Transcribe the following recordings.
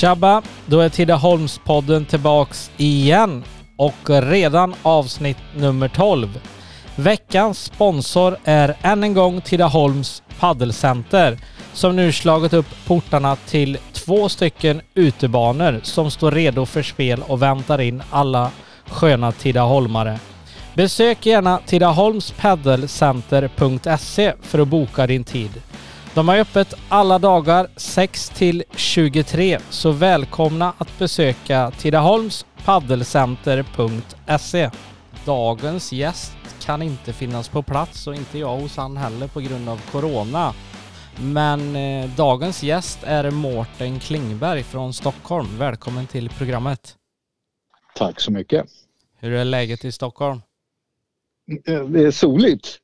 Tjabba! Då är Tidaholmspodden tillbaks igen och redan avsnitt nummer 12. Veckans sponsor är än en gång Tidaholms paddelcenter som nu slagit upp portarna till två stycken utebanor som står redo för spel och väntar in alla sköna tidaholmare. Besök gärna tidaholmspaddelcenter.se för att boka din tid. De har öppet alla dagar 6 till 23 så välkomna att besöka tidaholmspaddelcenter.se. Dagens gäst kan inte finnas på plats och inte jag hos han heller på grund av Corona. Men eh, dagens gäst är Mårten Klingberg från Stockholm. Välkommen till programmet. Tack så mycket. Hur är läget i Stockholm? Det är soligt.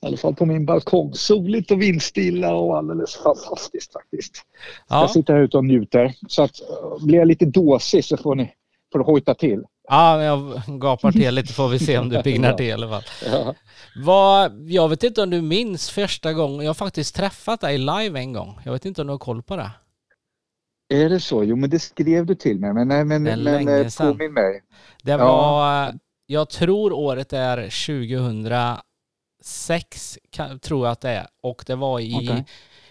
I alla fall på min balkong. Soligt och vindstilla och alldeles fantastiskt faktiskt. Ja. Jag sitter här ute och njuter. Så att eh, blir jag lite dåsig så får ni får hojta till. Ja, jag gapar till lite får vi se om du pignar till i alla fall. Ja. Vad, jag vet inte om du minns första gången, jag har faktiskt träffat dig live en gång. Jag vet inte om du har koll på det? Är det så? Jo, men det skrev du till mig. Men, men, men, men eh, påminn mig. Det var, jag tror året är 2006, tror jag att det är. Och det var i okay.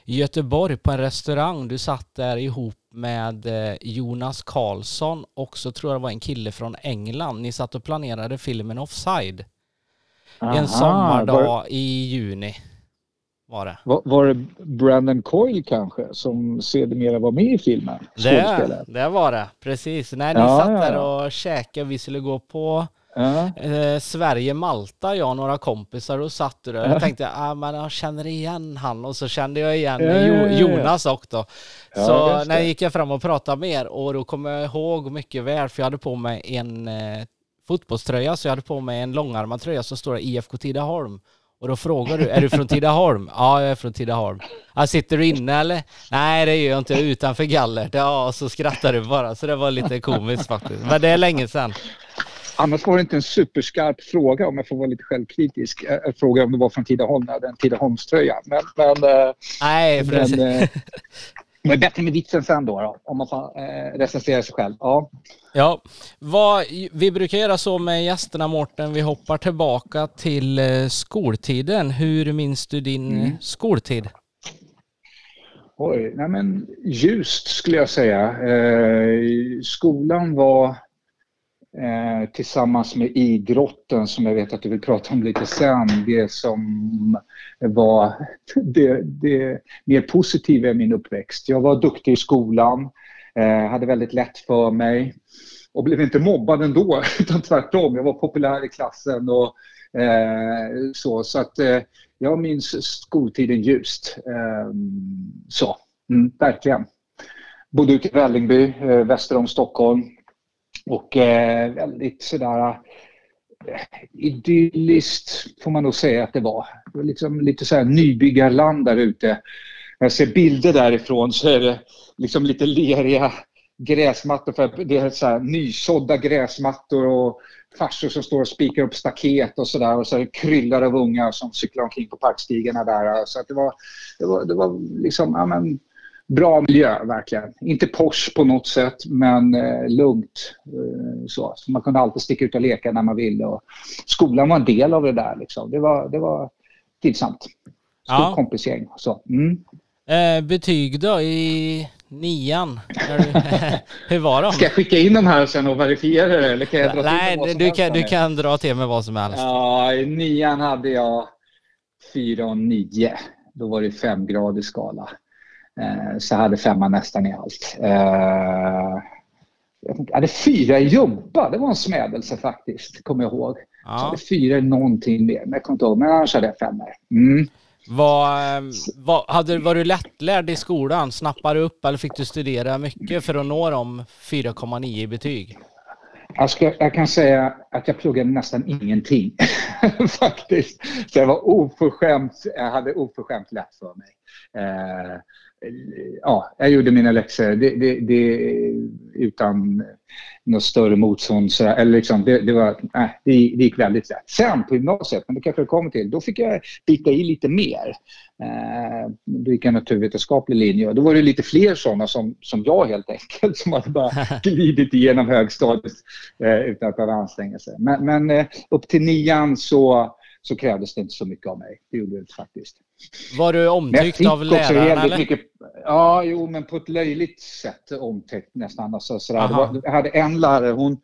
Göteborg på en restaurang. Du satt där ihop med eh, Jonas Karlsson och så tror jag det var en kille från England. Ni satt och planerade filmen Offside. Aha, en sommardag var... i juni var det. Var, var, det Brandon Coyle kanske som sedermera var med i filmen? Det, det var det, precis. När ni ja, satt där ja. och käkade, vi skulle gå på Eh, Sverige-Malta, jag och några kompisar och satt där. Jag tänkte, ah, men jag känner igen han och så kände jag igen jo, Jonas också. Så när gick jag fram och pratade med er och då kommer jag ihåg mycket väl för jag hade på mig en eh, fotbollströja så jag hade på mig en långärmad tröja som står IFK Tidaholm. Och då frågar du, är du från Tidaholm? Ja, jag är från Tidaholm. Ja, sitter du inne eller? Nej, det gör jag inte, utanför gallert. Ja, så skrattar du bara. Så det var lite komiskt faktiskt. Men det är länge sedan. Annars var det inte en superskarp fråga om jag får vara lite självkritisk. Jag eh, frågade om det var från Tidaholm, jag hade en Tidaholmströja. Men, men, eh, Nej, men, eh, det är bättre med vitsen sen då, då om man får eh, recensera sig själv. Ja, ja vad, vi brukar göra så med gästerna Mårten, vi hoppar tillbaka till skoltiden. Hur minns du din mm. skoltid? Oj, nej men ljust skulle jag säga. Eh, skolan var eh, tillsammans med idrotten som jag vet att du vill prata om lite sen. Det som var det, det mer positiva i min uppväxt. Jag var duktig i skolan, eh, hade väldigt lätt för mig och blev inte mobbad ändå utan tvärtom. Jag var populär i klassen och eh, så. Så att eh, jag minns skoltiden ljust. Eh, så, mm, verkligen. Bodde ute i Vällingby, eh, väster om Stockholm. Och eh, väldigt sådär eh, idylliskt får man nog säga att det var. Det var liksom lite så här nybyggarland där ute. När jag ser bilder därifrån så är det liksom lite leriga gräsmattor för det är så här nysådda gräsmattor och farsor som står och spikar upp staket och sådär och så är det kryllar av ungar som cyklar omkring på parkstigarna där. Så att det var, det var, det var liksom, ja men bra miljö verkligen. Inte Porsche på något sätt men eh, lugnt. Eh, så. så. man kunde alltid sticka ut och leka när man ville. Och skolan var en del av det där. Liksom. Det, var, det var trivsamt. Stort ja. kompisgäng. Så, mm. eh, betyg då i nian? Hur var de? Ska jag skicka in de här sen och verifiera det? Eller kan jag dra Nej, till du, kan, du kan dra till med vad som helst. Ja, i nian hade jag 4 och 9. Då var det femgradig skala. Eh, så hade femma nästan i allt. Eh, jag hade fyra i jobba, det var en smädelse faktiskt, kommer jag ihåg. Ja. Så hade fyra någonting mer, men jag kommer inte ihåg. Men annars hade jag femmor. Mm. Var, var, hade, var du lättlärd i skolan? Snappade du upp eller fick du studera mycket för att nå de 4,9 i betyg? Jag, ska, jag kan säga att jag pluggade nästan ingenting faktiskt. Så jag var oförskämt, jag hade oförskämt lätt för mig. Eh, ja, jag gjorde mina läxor det, det, det, utan något större motstånd. Så, eller liksom, det, det, var, nej, det, gick väldigt lätt. Sen på gymnasiet, men det kanske jag kommer till, då fick jag bita i lite mer. Eh, då gick jag naturvetenskaplig linje och då var det lite fler sådana som, som jag helt enkelt som hade bara glidit igenom högstadiet eh, utan att behöva anstränga sig. Men, men eh, upp till nian så, så krävdes det inte så mycket av mig. Det gjorde det inte faktiskt. Var du omtyckt av lärarna eller? Mycket, ja, jo, men på ett löjligt sätt omtyckt nästan. Alltså, sådär. Var, jag hade en lärare, hon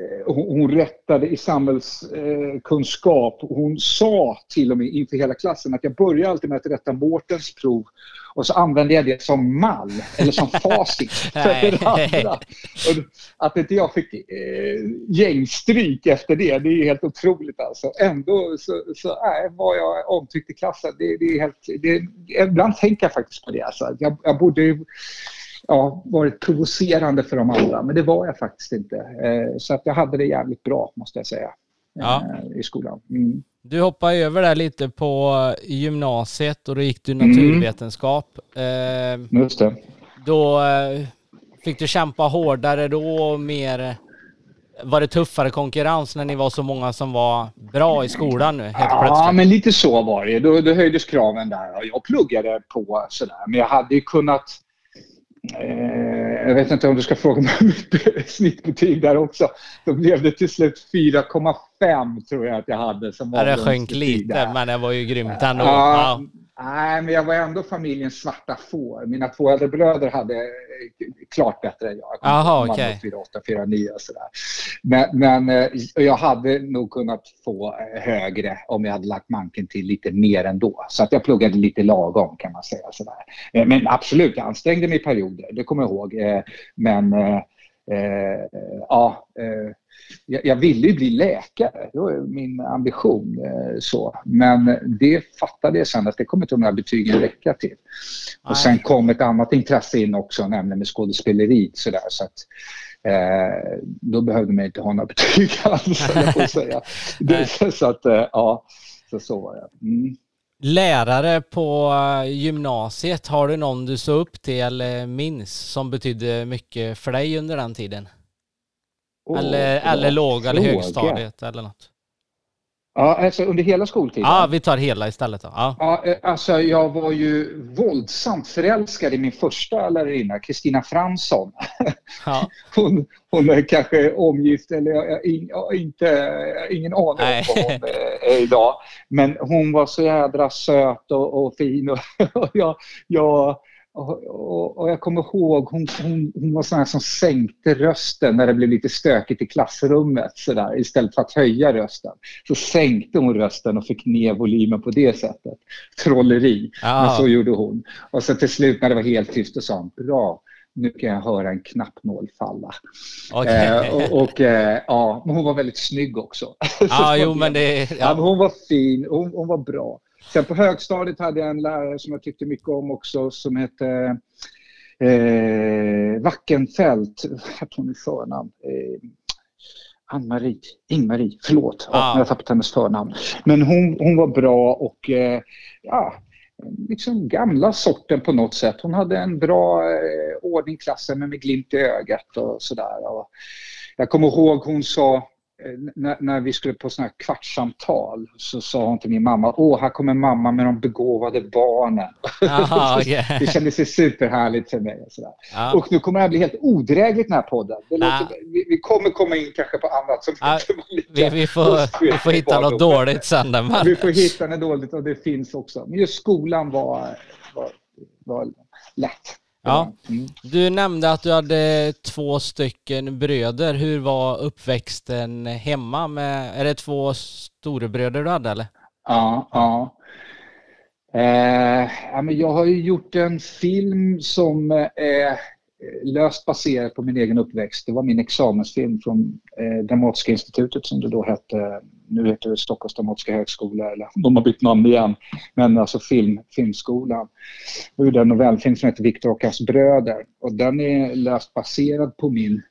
Eh, hon rättade i samhällskunskap. Hon sa till och med inför hela klassen att jag börjar alltid med att rätta Mårtens prov och så använde jag det som mall eller som facit för det andra. Och att inte jag fick eh, gängstryk efter det, det är helt otroligt alltså. Ändå så, så äh, var jag omtyckt i klassen. Det, det är helt, det, ibland tänker jag faktiskt på det. Alltså. Jag, jag borde ja, varit provocerande för de andra, men det var jag faktiskt inte. Eh, så att jag hade det jävligt bra, måste jag säga, ja. Eh, i skolan. Mm. Du hoppade över där lite på gymnasiet och då gick du mm. naturvetenskap. Mm. Just det. Då fick du kämpa hårdare då, mer var det tuffare konkurrens när ni var så många som var bra i skolan nu helt ja, plötsligt? Ja, men lite så var det. Då, då höjdes kraven där. Jag pluggade på sådär, men jag hade ju kunnat Eh, jag vet inte om du ska fråga mig om mitt snittbetyg där också. Då blev det till slut 4,5 tror jag att jag hade. Som var det sjönk lite, men det var ju grymt ändå. Ja, ja. Nej, men jag var ändå familjens svarta får. Mina två äldre bröder hade klart bättre än jag. Jaha, okej. Okay. 4, 8, 4, 9 och sådär. Men, men eh, jag hade nog kunnat få eh, högre om jag hade lagt manken till lite mer ändå. Så att jag pluggade lite lagom kan man säga. Sådär. Eh, men absolut, jag ansträngde mig i perioder, det kommer jag ihåg. Men ja, jag, jag ville ju bli läkare, det var min ambition. Eh, så. Men det fattade jag sen att det kommer inte de här betygen räcka till. Och sen kom ett annat intresse in också, nämligen med skådespeleri. Så, där, så att, eh, då behövde man inte ha några betyg alls, jag säga. Det, så att, eh, ja, så, så var det. Mm. Lärare på eh, gymnasiet, har du någon du såg upp till eller minns som betydde mycket för dig under den tiden? Oh, eller, eller låg eller högstadiet eller något. Ja, alltså under hela skoltiden? Ja, vi tar hela istället då. Ja. ja, eh, alltså jag var ju våldsamt förälskad i min första lärarinna, Kristina Fransson. Ja. Hon, hon är kanske omgift, eller jag har inte, ingen aning om vad hon är idag. Men hon var så jädra söt och, och fin och, och jag, jag och, och, och, jag kommer ihåg, hon, hon, hon var sån som sänkte rösten när det blev lite stökigt i klassrummet så där, istället för att höja rösten. Så sänkte hon rösten och fick ner volymen på det sättet. Trolleri. Ah. Men så gjorde hon. Och så till slut när det var helt tyst så sa hon bra, nu kan jag höra en knappnål falla. Okay. Eh, och, och eh, ja, men hon var väldigt snygg också. Ah, jo, men det, ja. ja hon var fin, hon, hon var bra. Sen på högstadiet hade jag en lärare som jag tyckte mycket om också som hette eh, Wackenfeldt. Jag tror hennes förnamn. Eh, Ann-Marie, Ing-Marie, förlåt. Ah. Ja, jag har tappat hennes förnamn. Men hon, hon var bra och eh, ja, liksom gamla sorten på något sätt. Hon hade en bra eh, ordning i klassen men med glimt i ögat och sådär. Jag kommer ihåg hon sa när, när, vi skulle på sådana här kvartssamtal så sa hon till min mamma, åh här kommer mamma med de begåvade barnen. Aha, okay. det kändes ju superhärligt för mig. Och, sådär. Ja. och nu kommer det här bli helt odrägligt den här podden. Låter, vi, vi, kommer komma in kanske på annat som ja, vi, vi, får, vi får hitta något dåligt sen. Vi får hitta något dåligt och det finns också. Men just skolan var, var, var lätt. Ja. Mm. Du nämnde att du hade två stycken bröder. Hur var uppväxten hemma? Med, är det två storebröder du hade eller? Ja, ja. Eh, jag har ju gjort en film som är löst baserad på min egen uppväxt. Det var min examensfilm från eh, Dramatiska institutet som det då hette nu heter det Stockholms Dramatiska högskola, eller de har bytt namn igen, men alltså film, Filmskolan. Jag gjorde en novellfilm som heter Viktor och hans bröder och den är löst baserad på min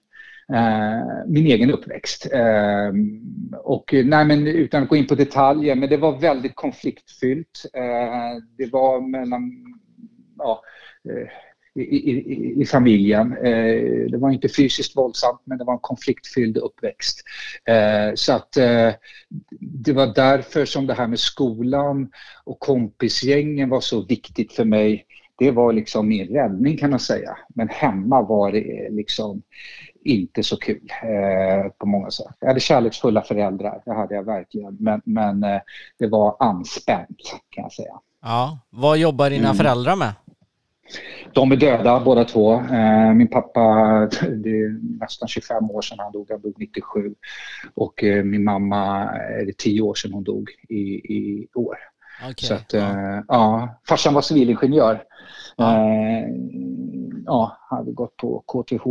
eh, min egen uppväxt. Eh, och nej, men utan att gå in på detaljer, men det var väldigt konfliktfyllt. Eh, det var mellan, ja, eh, i, i, i familjen. Eh, det var inte fysiskt våldsamt men det var en konfliktfylld uppväxt. Eh, så att eh, det var därför som det här med skolan och kompisgängen var så viktigt för mig. Det var liksom min räddning kan man säga. Men hemma var det liksom inte så kul eh, på många sätt. Jag hade kärleksfulla föräldrar, det hade jag verkligen. Men, men eh, det var anspänt kan jag säga. Ja, vad jobbar dina mm. föräldrar med? De är döda båda två. Eh, min pappa, det är nästan 25 år sedan han dog, han dog 97. Och eh, min mamma är det 10 år sedan hon dog i, i år. Okay. Så att, ja. Eh, ja, farsan var civilingenjör. Ja. ja, hade gått på KTH,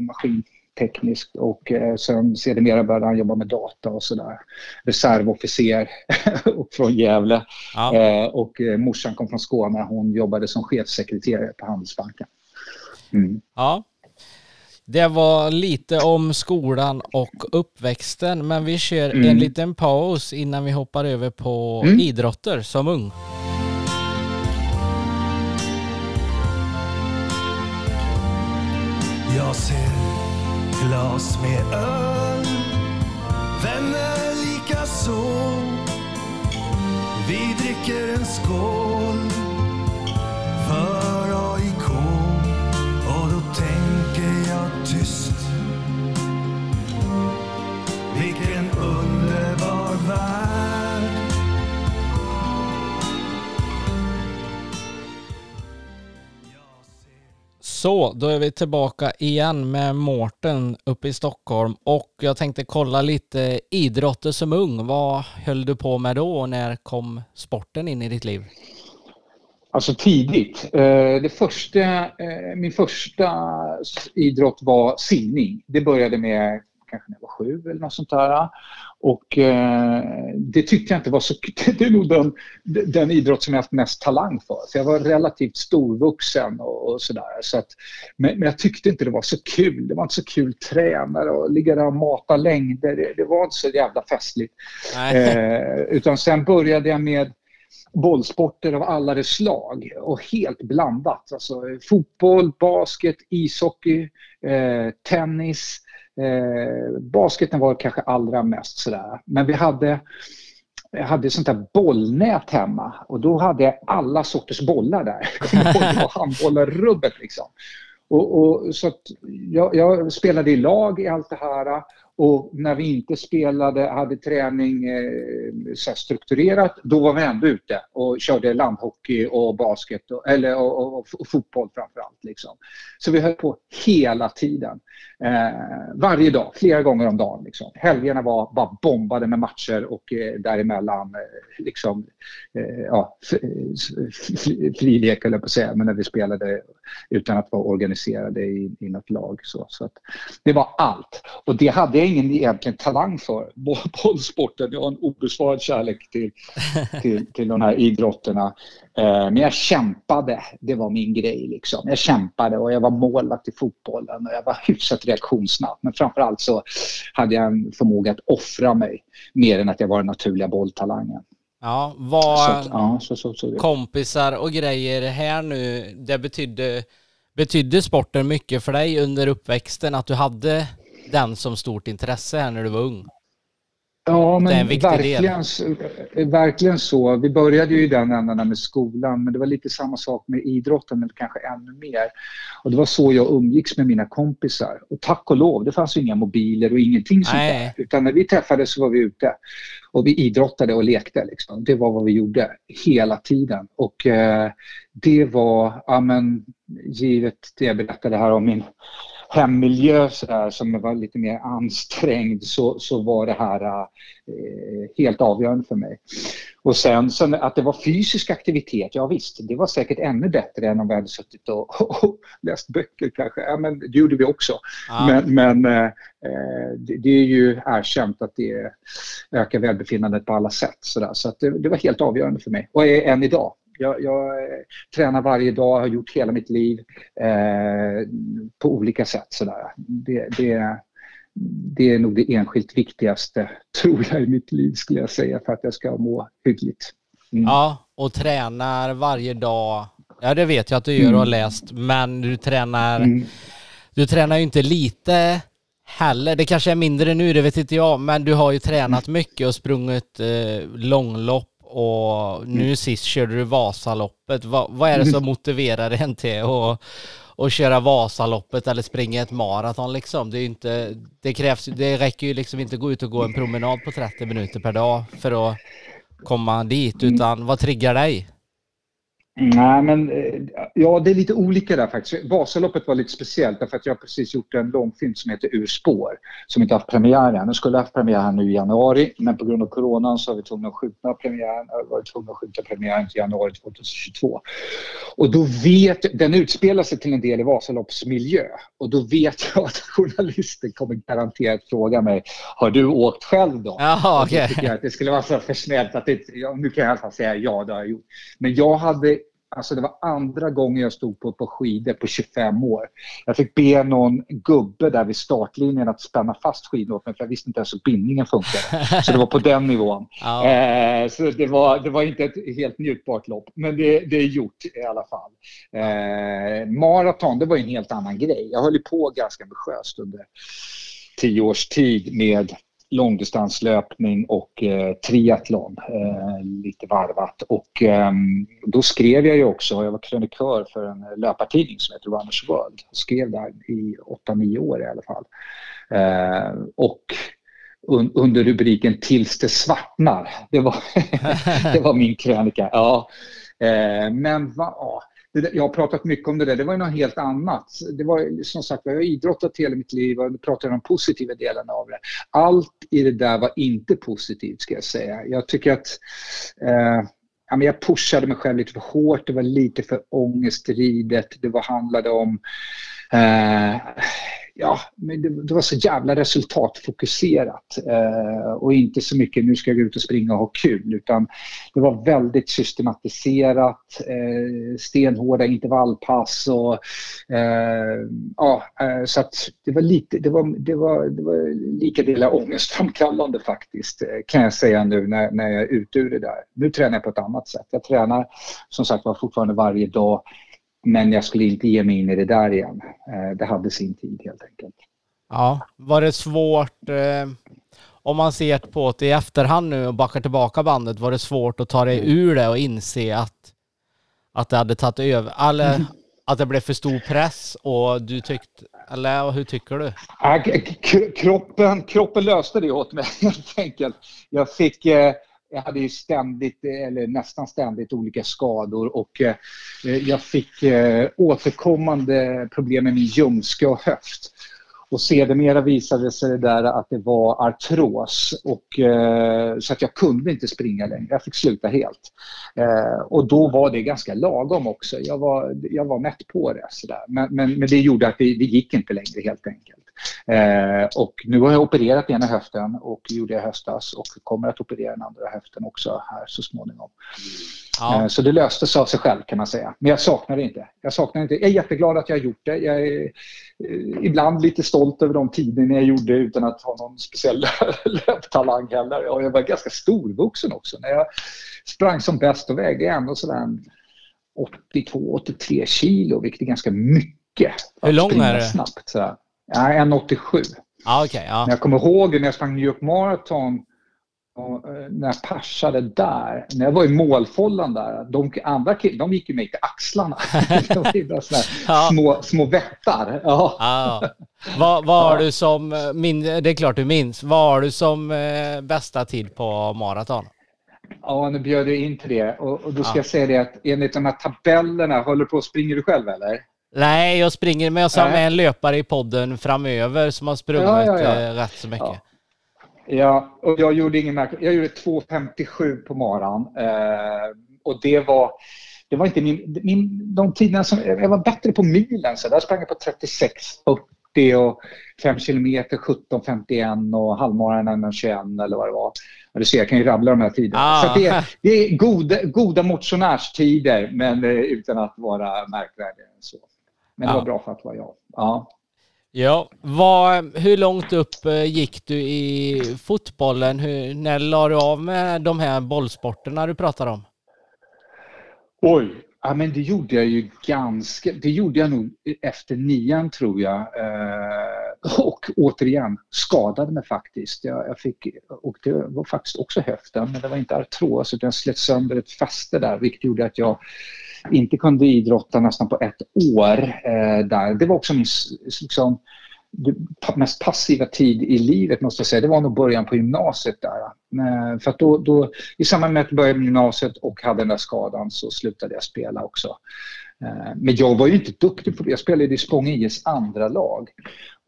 maskin tekniskt och eh, sen sedermera började han jobba med data och sådär. Reservofficer från Gävle. Ja. Eh, och eh, morsan kom från Skåne. Hon jobbade som chefssekreterare på Handelsbanken. Mm. Ja. Det var lite om skolan och uppväxten men vi kör mm. en liten paus innan vi hoppar över på mm. idrotter som ung. Jag ser glas med öl. Vänner lika så. Vi dricker en skål Så, då är vi tillbaka igen med Mårten uppe i Stockholm och jag tänkte kolla lite idrotter som ung. Vad höll du på med då och när kom sporten in i ditt liv? Alltså tidigt. Eh, det första, eh, min första idrott var simning. Det började med kanske när jag var sju eller något sånt där. Och eh, det tyckte jag inte var så... Det är nog den, den idrott som jag haft mest talang för. För jag var relativt storvuxen och, och sådär. Så att, men, men, jag tyckte inte det var så kul. Det var inte så kul tränare och ligga där och mata längder. Det, det var inte så jävla festligt. Eh, utan sen började jag med bollsporter av alla dess slag och helt blandat. Alltså, fotboll, basket, ishockey, eh, tennis, Eh, basketen var kanske allra mest sådär. Men vi hade, jag hade sånt där bollnät hemma och då hade jag alla sorters bollar där. Det var handbollar-rubbet liksom. Och, och, så jag, jag, spelade i lag i allt det här och när vi inte spelade, hade träning eh, så strukturerat, då var vi ändå ute och körde landhockey och basket, och, eller och, och, och fotboll framförallt. Liksom. Så vi höll på hela tiden. Eh, varje dag, flera gånger om dagen. Liksom. Helgerna var bara bombade med matcher och eh, däremellan eh, liksom, eh, ja, frilek, eller på att säga, men när vi spelade utan att vara organiserade i, i något lag. Så, så att, det var allt. Och det hade jag ingen egentligen talang för, bollsporten. Jag har en obesvarad kärlek till, till, till de här idrotterna. Eh, men jag kämpade, det var min grej. Liksom. Jag kämpade och jag var målvakt i fotbollen och jag var hyfsat reaktionssnabb. Men framförallt så hade jag en förmåga att offra mig mer än att jag var den naturliga bolltalangen. Ja, vad ja, så, så, så, kompisar och grejer här nu, det betydde, betydde sporten mycket för dig under uppväxten att du hade den som stort intresse här när du var ung? Ja, men verkligen, verkligen så. Vi började ju i den änden med skolan, men det var lite samma sak med idrotten, men kanske ännu mer. Och det var så jag umgicks med mina kompisar. Och tack och lov, det fanns ju inga mobiler och ingenting sånt där. Utan när vi träffades så var vi ute. Och vi idrottade och lekte. Liksom. Det var vad vi gjorde hela tiden. Och eh, det var, ja men, givet det jag berättade här om min hemmiljö som var lite mer ansträngd så, så var det här eh, helt avgörande för mig. Och sen, sen att det var fysisk aktivitet, ja visst, det var säkert ännu bättre än om vi hade suttit och, och läst böcker kanske. Ja, men det gjorde vi också. Ah. Men, men eh, det, det, är ju erkänt att det ökar välbefinnandet på alla sätt. Så, där. så att det, det var helt avgörande för mig och är än idag. Jag, jag eh, tränar varje dag, har gjort hela mitt liv eh, på olika sätt. Sådär. Det, det, det är nog det enskilt viktigaste, tror jag, i mitt liv skulle jag säga för att jag ska må hyggligt. Mm. Ja, och tränar varje dag Ja, det vet jag att du gör och har mm. läst, men du tränar, mm. du tränar ju inte lite heller. Det kanske är mindre nu, det vet inte jag, men du har ju tränat mycket och sprungit eh, långlopp och nu mm. sist körde du Vasaloppet. Va, vad är det som motiverar dig till att och köra Vasaloppet eller springa ett maraton liksom. Det, är inte, det, krävs, det räcker ju liksom inte att gå ut och gå en promenad på 30 minuter per dag för att komma dit, mm. utan vad triggar dig? Nej, men eh, ja, det är lite olika där faktiskt. Vasaloppet var lite speciellt därför att jag precis gjort en långfilm som heter Ur spår som inte haft premiär än. Den skulle haft premiär här nu i januari men på grund av coronan så har vi tvungna att skjuta premiären. Har varit tvungna att skjuta premiären till januari 2022. Och då vet den utspelar sig till en del i Vasaloppsmiljö och då vet jag att journalisten kommer garanterat fråga mig Har du åkt själv då? Jaha. Okay. Jag att det skulle vara så för snällt att det, ja, nu kan jag i alla fall säga ja, det har jag gjort. Men jag hade Alltså det var andra gången jag stod på, på skidor på 25 år. Jag fick be någon gubbe där vid startlinjen att spänna fast skidorna åt mig för jag visste inte ens hur bindningen funkade. Så det var på den nivån. Ja. Eh, så det var, det var inte ett helt njutbart lopp, men det, det är gjort i alla fall. Eh, maraton, det var en helt annan grej. Jag höll på ganska ambitiöst under tio års tid med långdistanslöpning och eh, triathlon, eh, lite varvat. Och eh, då skrev jag ju också, jag var krönikör för en löpartidning som heter Runners World. Jag skrev där i 8-9 år i alla fall. Ehm, och un under rubriken Tills det svartnar, det var, det var min krönika. Ja. Ehm, men va, ja jag har pratat mycket om det där, det var ju något helt annat. Det var som sagt, jag har idrottat hela mitt liv och pratar om de positiva delarna av det. Allt i det där var inte positivt ska jag säga. Jag tycker att eh, jag pushade mig själv lite för hårt, det var lite för ångestridet, det var, handlade om eh, ja, men det, det, var så jävla resultatfokuserat eh, och inte så mycket nu ska jag gå ut och springa och ha kul utan det var väldigt systematiserat, eh, stenhårda intervallpass och eh, ja, eh, så att det var lite, det var, det var, det var lika delar ångestframkallande faktiskt eh, kan jag säga nu när, när jag är ute ur det där. Nu tränar jag på ett annat sätt. Jag tränar som sagt var fortfarande varje dag men jag skulle inte ge mig in i det där igen. Eh, det hade sin tid helt enkelt. Ja, var det svårt eh, om man ser på det i efterhand nu och backar tillbaka bandet, var det svårt att ta dig mm. ur det och inse att, att det hade tagit över, eller mm. att det blev för stor press och du tyckte, eller hur tycker du? Kroppen, kroppen löste det åt mig helt enkelt. Jag fick eh, jag hade ju ständigt, eller nästan ständigt, olika skador och eh, jag fick eh, återkommande problem med min ljumske och höft. Och sedermera visade det sig det där att det var artros och, eh, så att jag kunde inte springa längre. Jag fick sluta helt. Eh, och då var det ganska lagom också. Jag var, jag var mätt på det. Så men, men, men, det gjorde att det, det gick inte längre helt enkelt. Eh, och nu har jag opererat ena höften och gjorde jag höstas och kommer att operera den andra höften också här så småningom. Ja. Eh, så det löste sig av sig själv kan man säga. Men jag saknar det inte. Jag saknar inte. Jag är jätteglad att jag har gjort det. Jag är eh, ibland lite stolt över de tiderna jag gjorde utan att ha någon speciell löptalang heller. Och jag var ganska storvuxen också. När jag sprang som bäst och vägde jag ändå sådär 82-83 kilo, vilket är ganska mycket. Hur lång är det? Snabbt, så Ja, 1,87. Ah, okay, ja. Jag kommer ihåg när jag sprang New York Marathon och eh, när jag passade där, när jag var i målfållan där, de andra killarna, de gick ju mig till axlarna. de var ja. små, små vättar. Ja. ja. Vad, vad har du som, eh, min, det är klart du minns, vad har du som eh, bästa tid på maraton? Ja, nu bjöd du in till det och, och då ska ja. jag säga det att enligt de här tabellerna, håller du på och springer du själv eller? Nej, jag springer, men jag sa med en löpare i podden framöver som har sprungit ja, ja, ja. Eh, rätt så mycket. Ja. och jag gjorde ingen märklig. Jag gjorde 2.57 på maran eh, och det var det var inte min, min, de tiderna som, jag var bättre på milen så där sprang jag på 36, 40 och 5 kilometer 17.51 och halvmaran 1.21 eller vad det var. Du ser, jag kan ju rabbla de här tiderna. Ah. Så det, är, det är goda, goda motionärstider men eh, utan att vara märkvärdigare än så. Men det var bra för att vara jag. Ja. Ja, vad, hur långt upp eh, gick du i fotbollen? Hur, när la du av med de här bollsporterna du pratar om? Oj, Ja, men det gjorde jag ju ganska... Det gjorde jag nog efter nian, tror jag. Eh, och återigen, skadade mig faktiskt. Jag, jag, fick, och det var faktiskt också höften, men det var inte artros utan jag slet sönder ett fäste där, vilket gjorde att jag inte kunde idrotta nästan på ett år. Eh, där. Det var också min liksom, mest passiva tid i livet måste jag säga, det var nog början på gymnasiet där. Eh, för att då, då, I samband med att jag började gymnasiet och hade den där skadan så slutade jag spela också. Eh, men jag var ju inte duktig på det. Jag spelade i Spång IS andra lag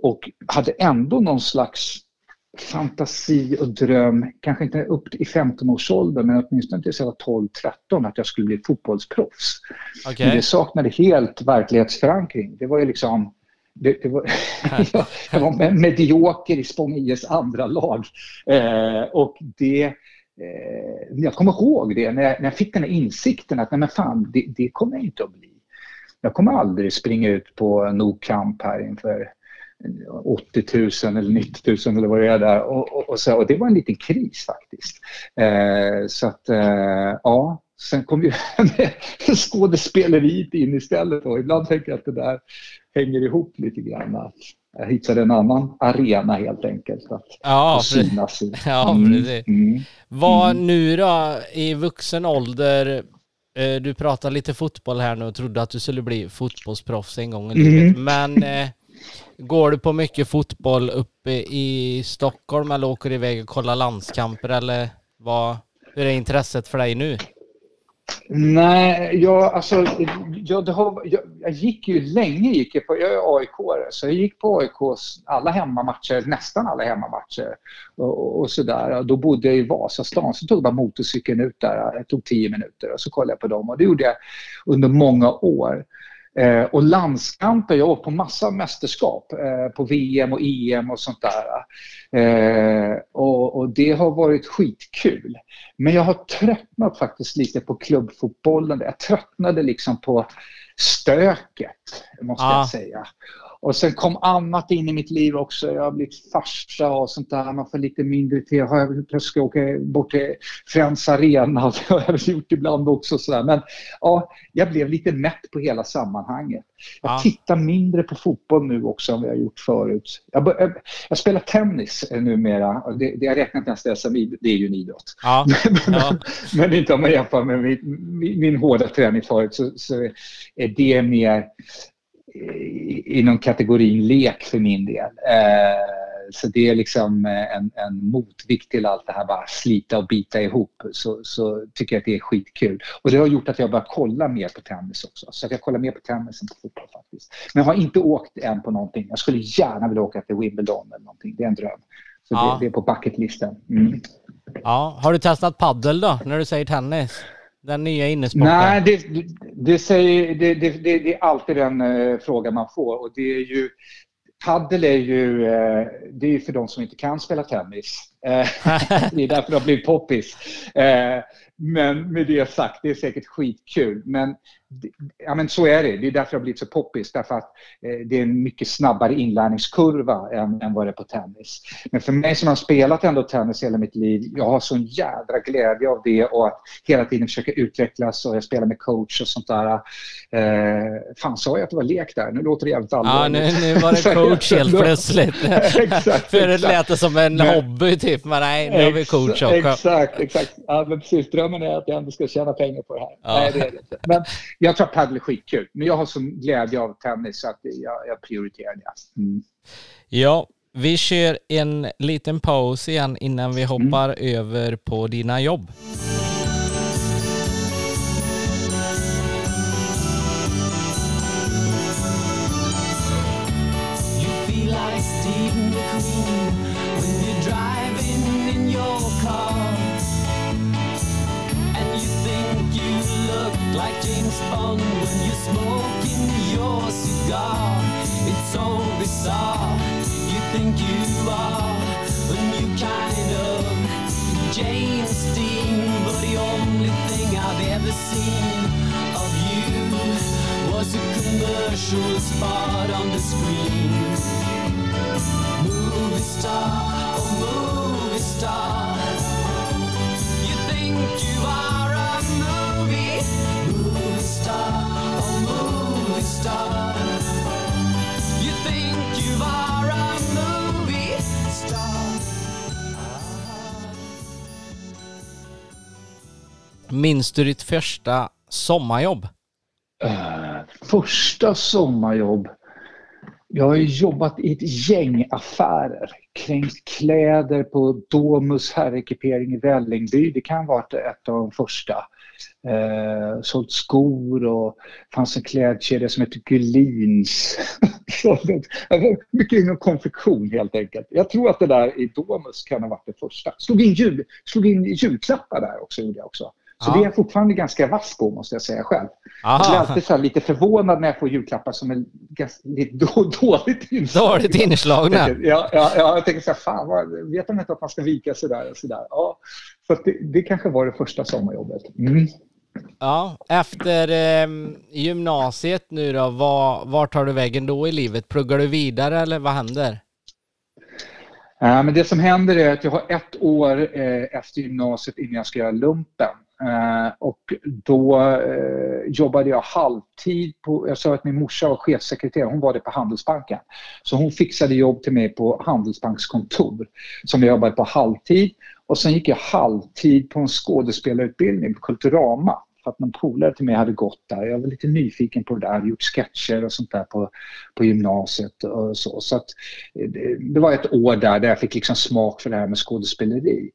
och hade ändå någon slags fantasi och dröm, kanske inte upp i 15-årsåldern men åtminstone tills jag var 12-13 att jag skulle bli fotbollsproffs. Okay. Men det saknade helt verklighetsförankring. Det var ju liksom det, det var, jag var medioker i Spång IS andra lag. Eh, och det, eh, jag kommer ihåg det när jag, när jag fick den här insikten att nej men fan, det, det kommer jag inte att bli. Jag kommer aldrig springa ut på No Camp här inför 80 000 eller 90 000 eller vad det är där. Och, och, och, så, och det var en liten kris faktiskt. Eh, så att, eh, ja, sen kom ju skådespeleriet in istället. Och ibland tänker jag att det där hänger ihop lite grann. Att jag hittade en annan arena helt enkelt att ja, synas i. Ja, mm, precis. Mm, Vad mm. nu då i vuxen ålder, eh, du pratar lite fotboll här nu och trodde att du skulle bli fotbollsproffs en gång i livet, mm. men eh, går du på mycket fotboll uppe i Stockholm eller åker iväg och kollar landskamper eller vad, hur är intresset för dig nu? Nej, jag, alltså, jag, det har, jag, jag, gick ju länge, gick jag, på, jag är aik så jag gick på AIKs alla hemmamatcher, nästan alla hemmamatcher. Och, och sådär. Då bodde jag i Vasastan, så tog jag bara motorcykeln ut där, det tog tio minuter och så kollade jag på dem. Och det gjorde jag under många år. Eh, och landskamper, jag var på massa mästerskap eh, på VM och EM och sånt där. Eh, och, och, det har varit skitkul. Men jag har tröttnat faktiskt lite på klubbfotbollen. Jag tröttnade liksom på stöket, måste ah. jag säga. Och sen kom annat in i mitt liv också. Jag har blivit farsa och sånt där. Man får lite mindre tid. Har jag plötsligt åka bort till Friends Arena. Det har jag gjort ibland också. Så där. Men ja, jag blev lite mätt på hela sammanhanget. Jag ja. tittar mindre på fotboll nu också än vad jag gjort förut. Jag, jag, jag spelar tennis numera. Det, det jag ens det som det är ju en idrott. Ja. men, ja. men, inte om man jämför med min, min, min hårda träning förut så, så är det mer inom kategorin lek för min del. Eh, så det är liksom en, en motvikt till allt det här bara slita och bita ihop. Så, så tycker jag att det är skitkul. Och det har gjort att jag börjat kolla mer på tennis också. Så jag kollar mer på tennis än på fotboll faktiskt. Men jag har inte åkt än på någonting. Jag skulle gärna vilja åka till Wimbledon eller någonting. Det är en dröm. Så ja. det, det, är på bucketlisten. Mm. Ja, har du testat paddel då, när du säger tennis? Den nya innesporten? Nej, det, det, säger, det, det, det, är alltid den uh, frågan man får. Och det är ju, paddel är ju uh, det är för de som inte kan spela tennis. Uh, det är därför det har blivit poppis. Men med det sagt, det är säkert skitkul. Men, ja, men så är det. Det är därför det har blivit så poppis. Därför att eh, det är en mycket snabbare inlärningskurva än, än vad det är på tennis. Men för mig som har spelat ändå tennis hela mitt liv, jag har sån jädra glädje av det och att hela tiden försöka utvecklas och jag spelar med coach och sånt där. Eh, fan, sa jag att det var lek där? Nu låter det jävligt allvarligt. Ja, nu, nu var det coach helt plötsligt. exakt, för det lät det som en men, hobby typ, men nej, nu har vi coach också. Exakt, exakt. Ja, men precis drömmen är att jag ändå ska tjäna pengar på det här. Ja. Nej, det är det inte. Men jag tror att padel är skitkul. Men jag har sån glädje av tennis så att jag, jag prioriterar det. Mm. Ja, vi kör en liten paus igen innan vi hoppar mm. över på dina jobb. think you are a new kind of James Dean. But the only thing I've ever seen of you was a commercial spot on the screen. Movie star, oh movie star. You think you are a movie, movie star, oh movie star. Minns du ditt första sommarjobb? Uh, första sommarjobb? Jag har jobbat i ett gäng affärer. Kränkt kläder på Domus herrekipering i Vällingby. Det kan ha varit ett av de första. Eh, sålt skor och fanns en klädkedja som hette Gullins. mycket inom konfektion helt enkelt. Jag tror att det där i Domus kan ha varit det första. Slog in, jul, slog in julklappar där också gjorde jag också. Så ja. det är jag fortfarande ganska vass på måste jag säga själv. Aha. Jag blir alltid så lite förvånad när jag får julklappar som är lite dåligt inslagna. Dåligt inslagna? Ja, ja, ja, jag tänker så här, fan, vad, vet de inte att man ska vika sig där och sådär? Ja, så det, det kanske var det första sommarjobbet. Mm. Ja, efter eh, gymnasiet nu då, var, var tar du vägen då i livet? Pluggar du vidare eller vad händer? Ja, men det som händer är att jag har ett år eh, efter gymnasiet innan jag ska göra lumpen. Eh, och då eh, jobbade jag halvtid på, jag sa att min morsa var chefssekreterare, hon var det på Handelsbanken. Så hon fixade jobb till mig på Handelsbankskontor som jag jobbade på halvtid. Och sen gick jag halvtid på en skådespelarutbildning på Kulturama för att någon polare till mig hade gått där. Jag var lite nyfiken på det där, gjort sketcher och sånt där på, på gymnasiet och så. Så att eh, det, det var ett år där, där jag fick liksom smak för det här med skådespeleri.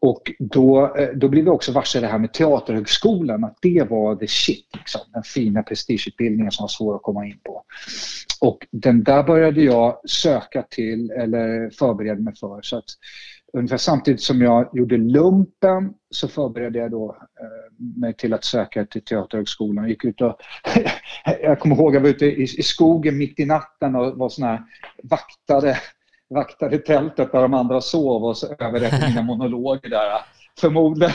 Och då, eh, då blev vi också varse det här med Teaterhögskolan, att det var the shit. Liksom, den fina prestigeutbildningen som var svår att komma in på. Och den där började jag söka till eller förbereda mig för. Så att ungefär samtidigt som jag gjorde lumpen så förberedde jag då eh, mig till att söka till Teaterhögskolan. Jag gick ut och, jag kommer ihåg att jag var ute i, i skogen mitt i natten och var sån här vaktade vaktade tältet där de andra sov och så överrättade mina monologer där. Förmodligen,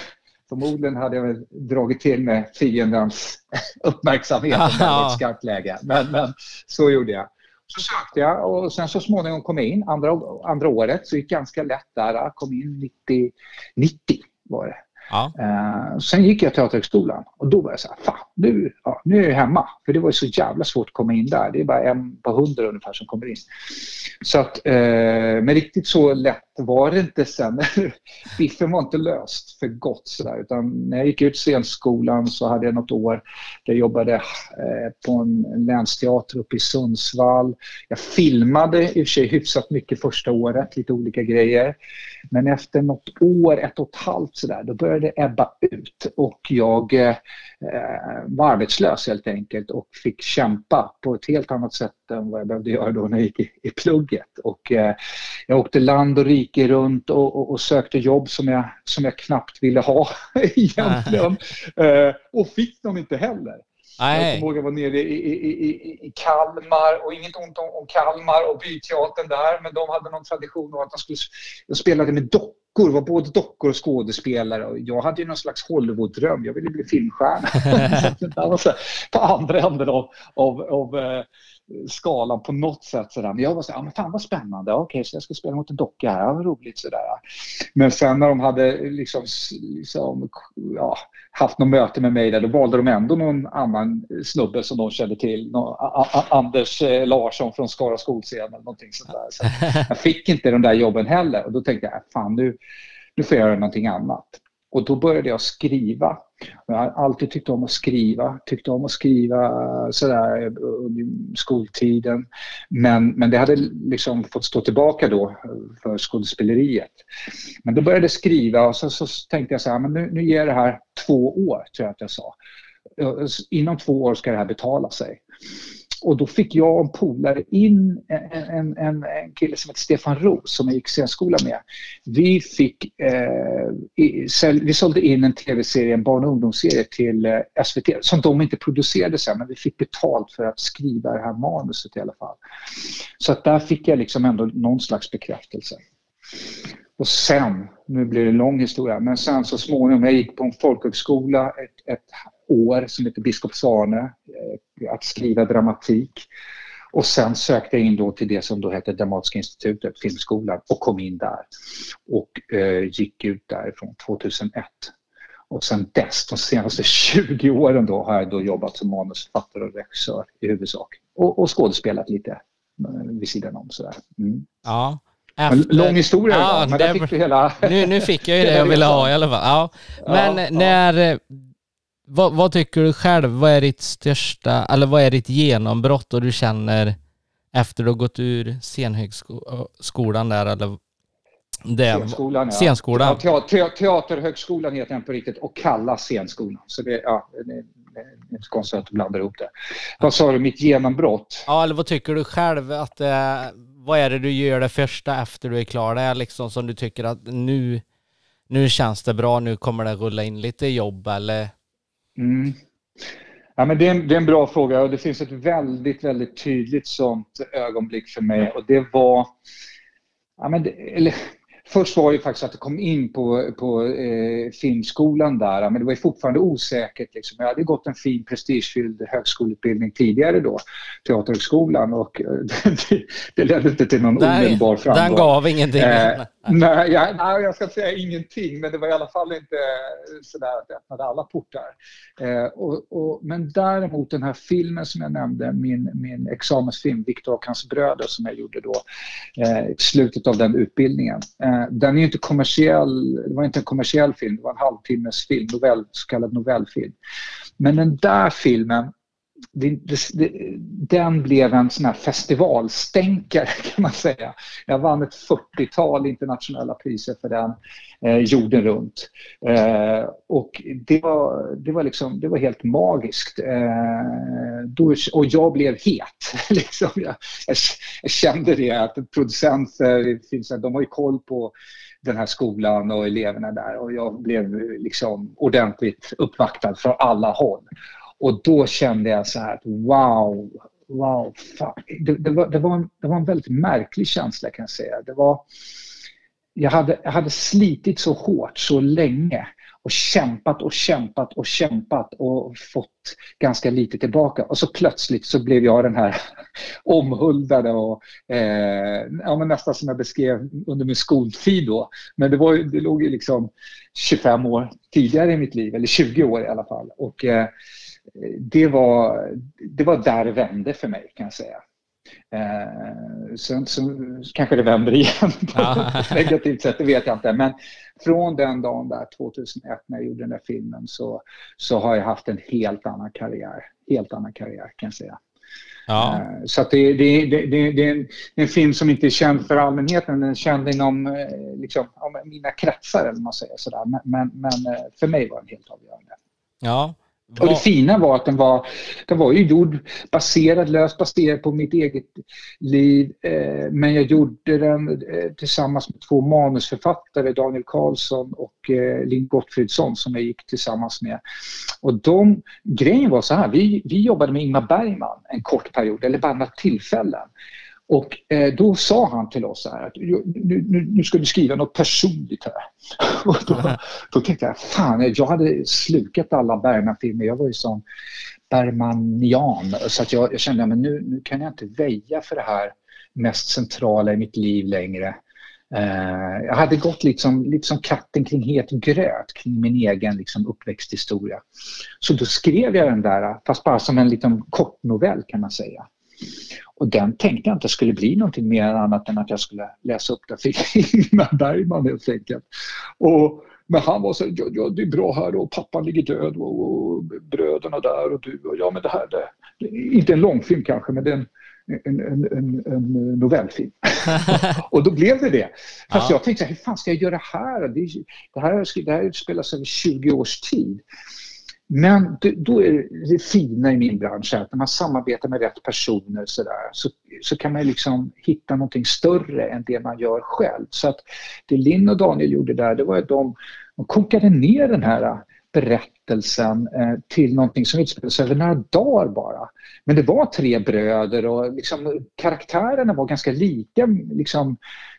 förmodligen hade jag väl dragit till med fiendens uppmärksamhet i ett skarpt läge. Men, men så gjorde jag. Så sökte jag och sen så småningom kom jag in andra, andra året. Så gick ganska lätt där. Kom in 90, 90 var det. Ja. Eh, sen gick jag till Teaterhögskolan och då var jag så här, fan, nu, ja, nu är jag hemma. För det var ju så jävla svårt att komma in där. Det är bara en på hundra ungefär som kommer in. Så att, eh, men riktigt så lätt var det inte sen. Biffen var inte löst för gott sådär. Utan när jag gick ut scenskolan så hade jag något år där jag jobbade eh, på en länsteater uppe i Sundsvall. Jag filmade i och för sig hyfsat mycket första året, lite olika grejer. Men efter något år, ett och ett halvt sådär, då började det ebba ut och jag eh, var arbetslös helt enkelt och fick kämpa på ett helt annat sätt än vad jag behövde göra då när jag gick i, i plugget. Och, eh, jag åkte land och rike runt och, och, och, sökte jobb som jag, som jag knappt ville ha egentligen. eh, och fick dem inte heller. Nej. Jag kommer ihåg jag var nere i, i, i, i Kalmar och inget ont om, om Kalmar och byteatern där men de hade någon tradition av att de skulle de spelade med dockor, var både dockor och skådespelare och jag hade ju någon slags Hollywood-dröm, jag ville bli filmstjärna. på andra änden av, av, av eh, skalan på något sätt. Sådär. Men jag var så här, ah, men fan vad spännande, okej okay, så jag ska spela mot en docka här, vad roligt sådär. Men sen när de hade liksom, liksom ja, haft något möte med mig där, då valde de ändå någon annan snubbe som de kände till. Någon, Anders eh, Larsson från Skara skolscen eller någonting sånt där. Så jag fick inte de där jobben heller och då tänkte jag, äh, fan nu, nu får jag göra någonting annat. Och då började jag skriva. Jag har alltid tyckt om att skriva, tyckte om att skriva sådär under skoltiden. Men, men det hade liksom fått stå tillbaka då för skådespeleriet. Men då började jag skriva och så, så tänkte jag så här, men nu, nu ger jag det här två år, tror jag att jag sa. Inom två år ska det här betala sig. Och då fick jag och en polare in en, en, en, en kille som heter Stefan Roos som jag gick scenskola med. Vi, fick, eh, i, vi sålde in en tv-serie, en barn och ungdomsserie till eh, SVT som de inte producerade sen men vi fick betalt för att skriva det här manuset i alla fall. Så att där fick jag liksom ändå någon slags bekräftelse. Och sen, nu blir det en lång historia, men sen så småningom, jag gick på en folkhögskola ett, ett år som heter Biskopsarne, eh, att skriva dramatik. Och sen sökte jag in då till det som då hette Dramatiska institutet, Filmskolan, och kom in där. Och eh, gick ut därifrån 2001. Och sen dess, de senaste 20 åren då, har jag då jobbat som manusförfattare och regissör i huvudsak. Och, och skådespelat lite eh, vid sidan om sådär. Mm. Ja, Efter... Lång historia ja, idag, men det... fick du hela... nu, nu fick jag ju det jag ville ha i alla fall. Ja. Men ja, när... Vad, vad, tycker du själv? Vad är ditt största, eller vad är ditt genombrott och du känner efter du har gått ur scenhögskolan där eller det, scenskolan, ja. Scenskolan. Ja, teater, teaterhögskolan heter den på riktigt och kallas scenskolan. Så det, ja, det, det är inte konstigt att du blandar ihop det. Vad sa du, mitt genombrott? Ja, eller vad tycker du själv att eh, vad är det du gör det första efter du är klar där liksom som du tycker att nu, nu känns det bra, nu kommer det rulla in lite jobb eller? Mm. Ja, men det, är en, det är en bra fråga och det finns ett väldigt, väldigt tydligt sånt ögonblick för mig och det var Ja, men det, eller, Först var det faktiskt att det kom in på, på eh, filmskolan där, men det var ju fortfarande osäkert. Liksom. Jag hade gått en fin prestigefylld högskoleutbildning tidigare då, Teaterhögskolan, och eh, det, det ledde inte till någon nej, omedelbar framgång. Den gav ingenting? Eh, nej, jag, nej, jag ska säga ingenting, men det var i alla fall inte sådär att det öppnade alla portar. Eh, och, och, men däremot den här filmen som jag nämnde, min, min examensfilm Viktor och hans bröder som jag gjorde då, eh, slutet av den utbildningen. Eh, den är inte kommersiell, det var inte en kommersiell film, det var en halvtimmes film, novell, så kallad novellfilm. Men den där filmen, det, det, den blev en sån här festivalstänkare kan man säga. Jag vann ett 40-tal internationella priser för den eh, jorden runt. Eh, och det var, det, var liksom, det var helt magiskt. Eh, då, och jag blev het. liksom. jag, jag, jag, kände det att producenter, de har ju koll på den här skolan och eleverna där och jag blev liksom ordentligt uppvaktad från alla håll. Och då kände jag så här att wow, wow, det, det, var, det, var en, det var en väldigt märklig känsla kan jag säga. Det var, jag, hade, jag hade slitit så hårt så länge och kämpat och kämpat och kämpat och fått ganska lite tillbaka. Och så plötsligt så blev jag den här omhuldade och eh, ja, men nästan som jag beskrev under min skoltid då. Men det, var, det låg ju liksom 25 år tidigare i mitt liv, eller 20 år i alla fall. Och eh, det, var, det var där det vände för mig kan jag säga. Eh, sen så kanske det vänder igen på ett negativt sätt, det vet jag inte. Men från den dagen där, 2001, när jag gjorde den där filmen så, så har jag haft en helt annan karriär. Helt annan karriär kan jag säga. Ja. Eh, så det, det, det, det, är en, en, film som inte är känd för allmänheten, den är känd inom eh, liksom, mina kretsar eller man säger sådär. Men, men, men eh, för mig var den helt avgörande. Ja, och det fina var att den var, den var ju gjord baserad, löst baserad på mitt eget liv. Eh, men jag gjorde den eh, tillsammans med två manusförfattare, Daniel Karlsson och eh, Linn Gottfridsson som jag gick tillsammans med. Och de, grejen var så här, vi, vi jobbade med Ingmar Bergman en kort period, eller bara några tillfällen. Och eh, då sa han till oss här att nu, nu, nu ska du skriva något personligt här. Och då, då tänkte jag, fan, eh, jag hade slukat alla Bergman-filmer. Jag var ju sån Bergmanian. Så att jag, jag kände att nu, nu kan jag inte väja för det här mest centrala i mitt liv längre. Uh, jag hade gått liksom, lite som katten kring het gröt kring min egen liksom, uppväxthistoria. Så då skrev jag den där, fast bara som en liten kortnovell kan man säga. Och den tänkte jag inte skulle bli någonting mer annat än att jag skulle läsa upp den för Ingmar Bergman helt enkelt. Och, men han var så ja, ja, det är bra här och pappan ligger död och, och bröderna där och du och ja men det här, det, det inte en långfilm kanske men det är en, en, en, en, en novellfilm. och då blev det det. Fast ja. jag tänkte, hur fan ska jag göra här? Det, det här? Det här spelas över 20 års tid. Men då är det fina i min bransch att när man samarbetar med rätt personer så, där, så, så kan man liksom hitta någonting större än det man gör själv. Så att det Linn och Daniel gjorde där, det var att de, de kokade ner den här berättelsen eh, till någonting som utspelades över några dagar bara. Men det var tre bröder och liksom, karaktärerna var ganska lika liksom,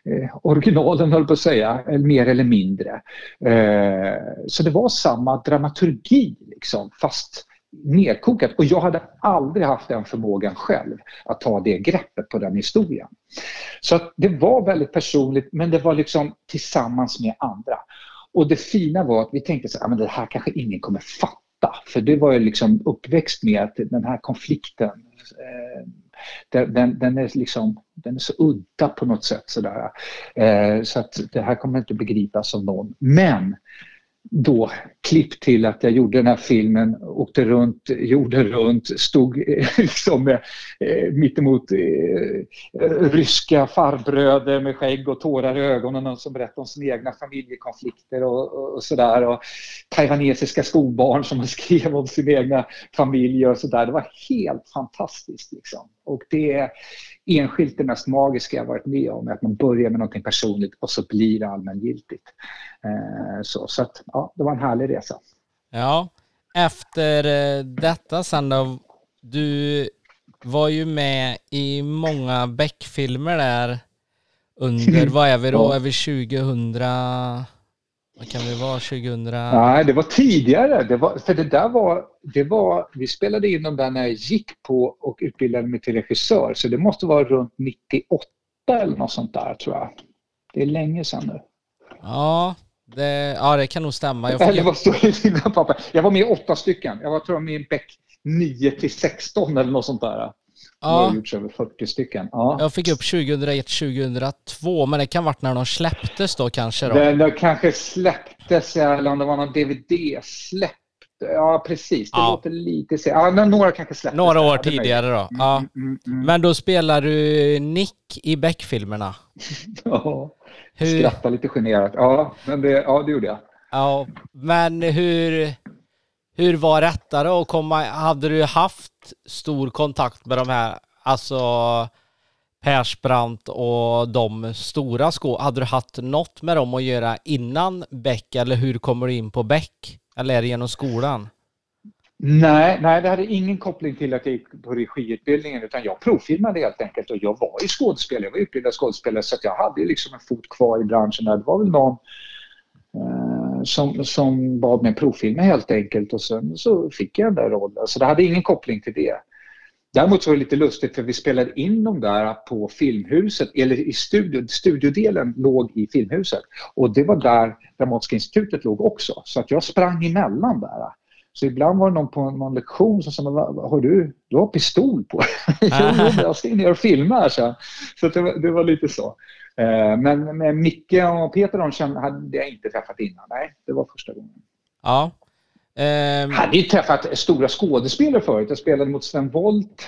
eh, originalen höll på att säga, mer eller mindre. Eh, så det var samma dramaturgi liksom, fast nedkokat och jag hade aldrig haft den förmågan själv att ta det greppet på den historien. Så det var väldigt personligt men det var liksom tillsammans med andra. Och det fina var att vi tänkte så här, ah, men det här kanske ingen kommer fatta För det var jag liksom uppväxt med, att den här konflikten eh, den, den, den, är liksom, den är så udda på något sätt. Sådär. Eh, så att det här kommer inte begripas av någon. Men då klipp till att jag gjorde den här filmen, åkte runt jorden runt, stod eh, liksom eh, mittemot eh, ryska farbröder med skägg och tårar i ögonen som berättade om sina egna familjekonflikter och, och, och sådär. Och taiwanesiska skolbarn som skrev om sina egna familjer och sådär. Det var helt fantastiskt. Liksom. Och det enskilt det mest magiska jag varit med om, att man börjar med någonting personligt och så blir det allmängiltigt. Eh, så så att, ja, det var en härlig resa. Ja, efter eh, detta sen då, du var ju med i många Beck-filmer där under, vad är vi då, är vi 2000? Vad kan det vara? 2000? Nej, det var tidigare. Det var, för det där var, det var, vi spelade in dem där när jag gick på och utbildade mig till regissör. Så det måste vara runt 98 eller något sånt där tror jag. Det är länge sedan nu. Ja, det, ja, det kan nog stämma. Jag, eller vad står i dina papper? Jag var med i åtta stycken. Jag var tror jag med i Beck 9 till 16 eller något sånt där. Ja. Jag har gjorts över 40 stycken. Ja. Jag fick upp 2001, 2002, men det kan varit när de släpptes då kanske? Då. Det, det kanske släpptes, eller om det var någon DVD-släpp. Ja, precis. Det ja. låter lite så. Ja, några kanske släpptes. Några år tidigare då. Mm, ja. Mm, mm, mm. Men då spelar du Nick i Beck-filmerna? ja, hur... skrattar lite generat. Ja, men det, ja, det gjorde jag. Ja, men hur hur var detta då komma, hade du haft stor kontakt med de här, alltså Persbrandt och de stora skå, hade du haft något med dem att göra innan Beck eller hur kommer du in på Beck? Eller är det genom skolan? Nej, nej, det hade ingen koppling till att jag gick på regiutbildningen utan jag provfilmade helt enkelt och jag var ju skådespelare, jag var utbildad skådespelare så jag hade liksom en fot kvar i branschen. Det var väl någon som, som bad mig provfilma helt enkelt och sen så fick jag den där rollen. Så det hade ingen koppling till det. Däremot så var det lite lustigt för vi spelade in dem där på Filmhuset, eller i studio, studiodelen låg i Filmhuset. Och det var där Dramatiska institutet låg också. Så att jag sprang emellan där. Så ibland var det någon på någon lektion som sa, har du, du har pistol på dig? jag ska in ner och filma här, så, så det, var, det var lite så. Eh, men med Micke och Peter de kände, hade jag inte träffat innan. Nej, det var första gången. Ja. Um... Jag hade ju träffat stora skådespelare förut. Jag spelade mot Sven Wolt.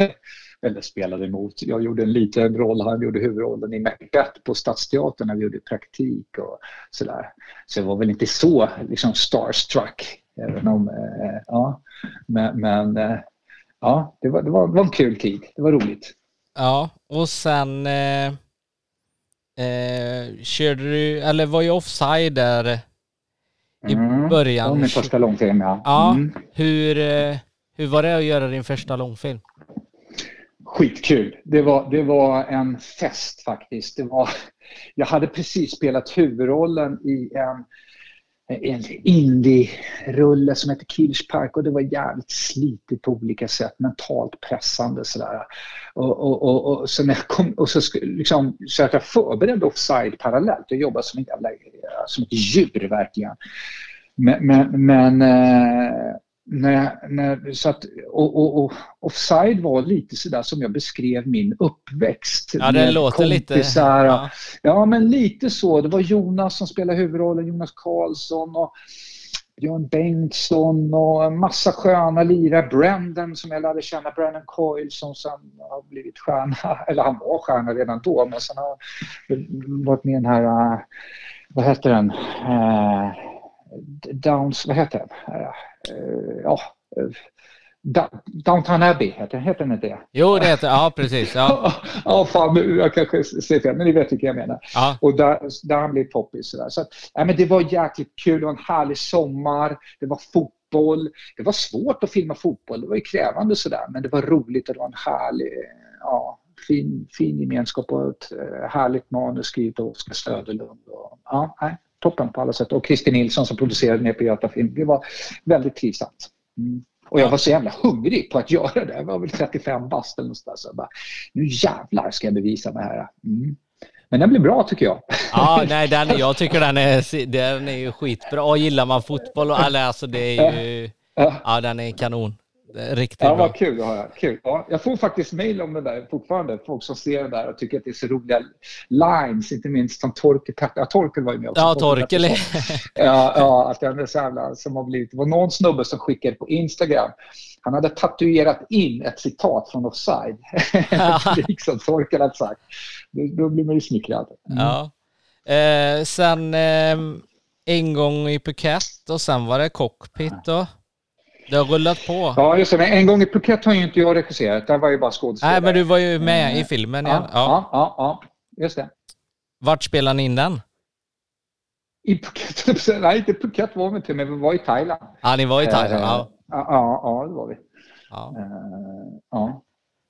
Eller spelade emot. Jag gjorde en liten roll. Han gjorde huvudrollen i Macbeth på Stadsteatern när vi gjorde praktik och sådär. Så jag var väl inte så liksom starstruck. Även om, eh, ja. Men, men eh, ja, det var, det, var, det var en kul tid. Det var roligt. Ja, och sen eh Eh, körde du, eller var ju offside där i mm, början? Det min första långfilm, ja. Ja, mm. hur, eh, hur var det att göra din första långfilm? Skitkul. Det var, det var en fest faktiskt. Det var, jag hade precis spelat huvudrollen i en en indie-rulle som heter Kirchpark och det var jävligt slitigt på olika sätt, mentalt pressande sådär. Och, och, och, och så när jag kom, och så, liksom, så att jag förberedde offside parallellt, jag jobbade som, en jävla, eh, som ett djur verkligen. Men, men, men eh, när, när, så att, och, och, och, offside var lite sådär som jag beskrev min uppväxt. Ja, det låter lite. Ja. ja, men lite så. Det var Jonas som spelade huvudrollen, Jonas Karlsson och Björn Bengtsson och en massa sköna lirare. Brandon som jag lärde känna, Brandon Coyle som sen har blivit stjärna, eller han var stjärna redan då, men sen har varit med i den här, uh, vad heter den, uh, Downs, vad heter den? Uh, ja, Downtown Abbey, heter, heter den inte det? Jo, det heter ja precis. Ja, ja fan, jag kanske säger fel, men ni vet vilka jag menar. Ja. Och där, där han blev poppis. Så, så ja, men det var jäkligt kul, det var en härlig sommar, det var fotboll. Det var svårt att filma fotboll, det var ju krävande sådär, men det var roligt och det var en härlig, ja, fin, fin gemenskap och ett eh, härligt manus skrivet av Oskar Söderlund. Och, ja, nej, toppen på alla sätt. Och Christer Nilsson som producerade ner på Göta Film. Det var väldigt trivsamt. Mm. Och jag var så jävla hungrig på att göra det. Jag var väl 35 bast eller någonstans. Så jag bara, nu jävlar ska jag bevisa mig här. Mm. Men den blir bra tycker jag. Ja, nej, den, jag tycker den är, den är ju skitbra. Och gillar man fotboll, och, alltså det är ju ja den är kanon. Riktigt ja, bra. Vad kul att höra. Kul. Ja, jag får faktiskt mejl om det där fortfarande. Folk som ser det där och tycker att det är så roliga lines, inte minst som Torkel Ja, Torkel var ju med också. Ja, Torkel ja, ja, att den är så jävla, som har blivit... Det var någon snubbe som skickade på Instagram. Han hade tatuerat in ett citat från Offside. liksom Torkel hade sagt. Då blir man ju smickrad. Mm. Ja. Eh, sen eh, en gång i Phuket och sen var det cockpit då. Det har rullat på. Ja, just det. Men en gång i Phuket har ju inte jag regisserat. Där var ju bara skådespelare. Nej, men du var ju med i eh, filmen igen. Ja, ja, ja, ja. just det. Vart spelade ni in den? I Phuket? Nej, inte Phuket var vi inte, men vi var i Thailand. Ja, ni var i Thailand. Ja, ja, ja det var vi. Ja. ja.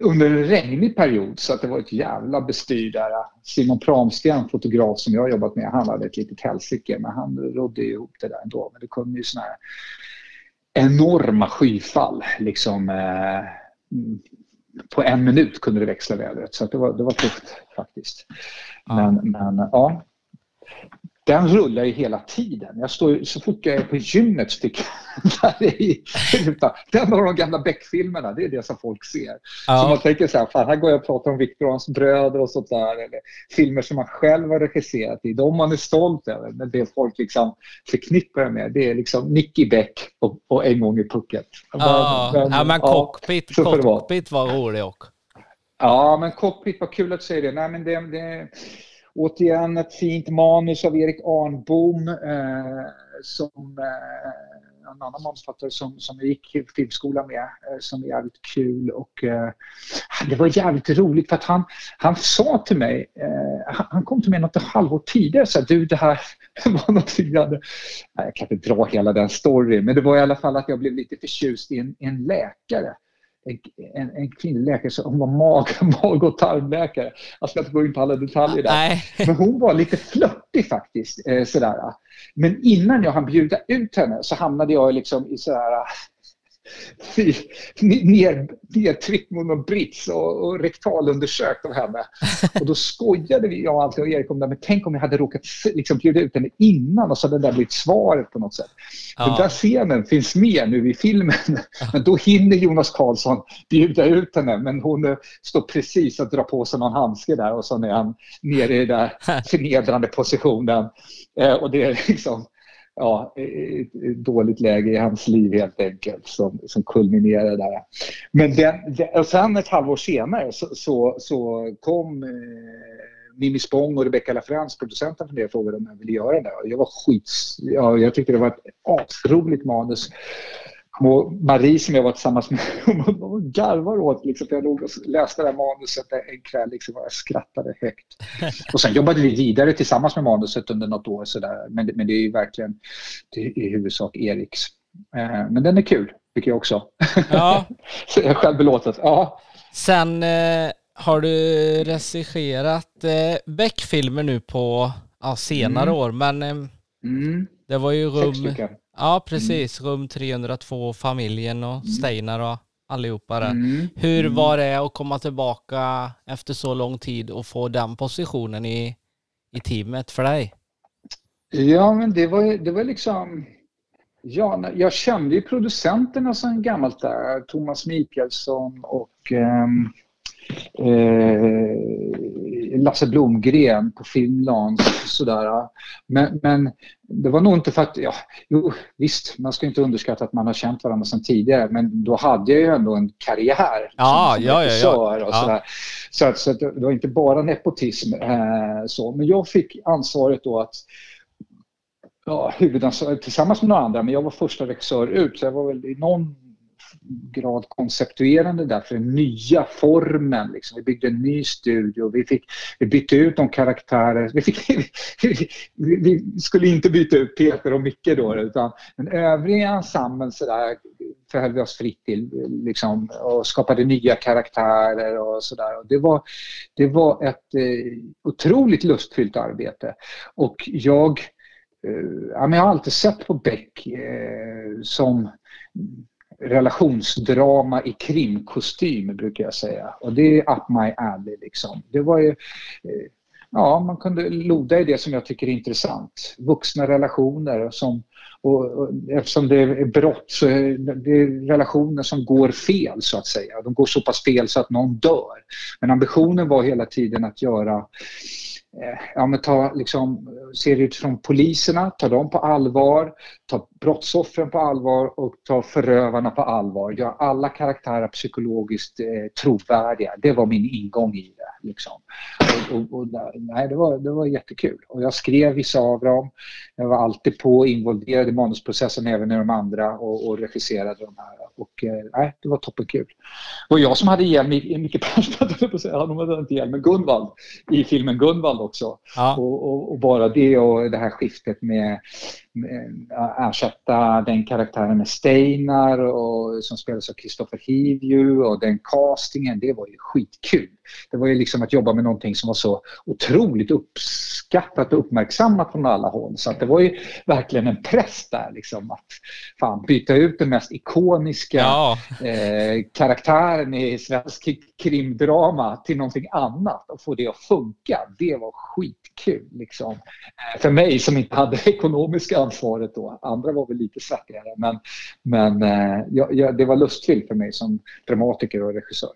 Under en regnig period, så att det var ett jävla bestyr där. Simon Pramsten, fotograf som jag har jobbat med, han hade ett litet helsike, men han rodde ihop det där ändå. Men det kom ju såna här enorma skyfall. Liksom, eh, på en minut kunde det växla vädret, så det, var, det var tufft faktiskt. Men, ja. men ja, den rullar ju hela tiden. Jag står, så fort jag är på gymmet sticker där i rutan. Den av de gamla Beck-filmerna, det är det som folk ser. Ja. Så man tänker så här, fan här går jag och pratar om Victor och hans bröder och sånt där. Eller filmer som man själv har regisserat i. De man är stolt över. Men det folk liksom förknippar med, det är liksom Nicky Beck och, och En gång i pucket. Ja, men, ja, men cockpit, ja, cockpit var rolig också. Ja, men cockpit var kul att säga det. Nej, men det, det Återigen ett fint manus av Erik Arnbom eh, som eh, en annan manusförfattare som, som jag gick filmskola med eh, som är jävligt kul och eh, det var jävligt roligt för att han, han sa till mig, eh, han kom till mig något halvår tidigare och sa du det här var någonting jag hade, jag kan inte dra hela den storyn men det var i alla fall att jag blev lite förtjust i en, en läkare en, en kvinnlig läkare, så hon var mag, mag och tarmläkare. Jag ska inte gå in på alla detaljer där. Nej. Men hon var lite flörtig faktiskt. Eh, sådär. Men innan jag hann bjuda ut henne så hamnade jag liksom i sådär ner, nedtryckt mot någon brits och, och rektalundersökt av henne. Och då skojade vi, jag och alltid och Erik om det, men tänk om jag hade råkat liksom, bjuda ut henne innan och så hade det där blivit svaret på något sätt. Ja. Den där scenen finns med nu i filmen, men då hinner Jonas Karlsson bjuda ut henne, men hon eh, står precis att dra på sig någon handske där och så är han nere i den där förnedrande positionen. Eh, och det är liksom ja, ett dåligt läge i hans liv helt enkelt som, som kulminerade där. Men den, den, och sen ett halvår senare så, så, så kom eh, Mimmi Spång och Rebecca Lafrance, producenten för det, och frågade om jag ville göra det. Jag var skits... Ja, jag tyckte det var ett asroligt manus. Och Marie som jag var tillsammans med, hon garvar åt. Liksom, för jag låg och läste det här manuset en kväll liksom, och jag skrattade högt. Och sen jobbade vi vidare tillsammans med manuset under något år. Så där. Men, men det är ju verkligen det är i huvudsak Eriks. Eh, men den är kul, tycker jag också. Ja. så jag är själv belåten. Ja. Sen eh, har du regisserat eh, Beck-filmer nu på ja, senare mm. år, men eh, mm. det var ju rum... Ja, precis. Mm. Rum 302, familjen och mm. Steinar och allihopa där. Mm. Hur mm. var det att komma tillbaka efter så lång tid och få den positionen i, i teamet för dig? Ja, men det var, det var liksom... Ja, jag kände ju producenterna sedan gammalt där. Thomas Mikaelsson och um, eh, Lasse Blomgren på Finland. Sådär. Men, men det var nog inte för att, ja, jo, visst, man ska inte underskatta att man har känt varandra sedan tidigare, men då hade jag ju ändå en karriär ja, som, som ja, ja, ja. och sådär. Så, att, så att det var inte bara nepotism. Eh, så. Men jag fick ansvaret då att ja, huvudansvar tillsammans med några andra, men jag var första regissör ut, så jag var väl i någon grad konceptuerande där för den nya formen. Liksom. Vi byggde en ny studio, vi, fick, vi bytte ut de karaktärer. Vi, fick, vi, vi skulle inte byta ut Peter och Micke då utan den övriga ensemblen sådär förhöll vi oss fritt till liksom, och skapade nya karaktärer och sådär. Det var, det var ett eh, otroligt lustfyllt arbete och jag, eh, jag har alltid sett på Beck eh, som relationsdrama i krimkostym brukar jag säga. Och det är up my alley liksom. Det var ju, eh, ja man kunde loda i det som jag tycker är intressant. Vuxna relationer som Och, och, eftersom det är brott så är det relationer som går fel så att säga. De går så pass fel så att någon dör. Men ambitionen var hela tiden att göra Eh, Eh, ja, men ta, liksom, ser det utifrån poliserna, ta dem på allvar, ta brottsoffren på allvar och ta förövarna på allvar. Gör alla karaktärer psykologiskt eh, trovärdiga. Det var min ingång i det. Liksom. Och, och, och, nej, det, var, det var jättekul. Och jag skrev vissa av dem. Jag var alltid på involverad i manusprocessen även i de andra och, och regisserade de här. Och eh, nej, det var toppenkul. Det var jag som hade ihjäl Micke Persbrandt, han hade inte ihjäl, men Gunvald i filmen Gunvald också. Ja. Och, och, bara det och det här skiftet med, ersätta den karaktären med Steinar och, som spelas av Kristoffer Hivju och den castingen, det var ju skitkul. Det var ju liksom att jobba med någonting som var så otroligt uppskattat och uppmärksammat från alla håll. Så att det var ju verkligen en press där liksom att fan, byta ut den mest ikoniska ja. eh, karaktären i svensk krimdrama till någonting annat och få det att funka. Det var skitkul liksom. Eh, för mig som inte hade ekonomiska ansvaret då. Andra var väl lite svettigare men, men eh, ja, ja, det var lustfyllt för mig som dramatiker och regissör.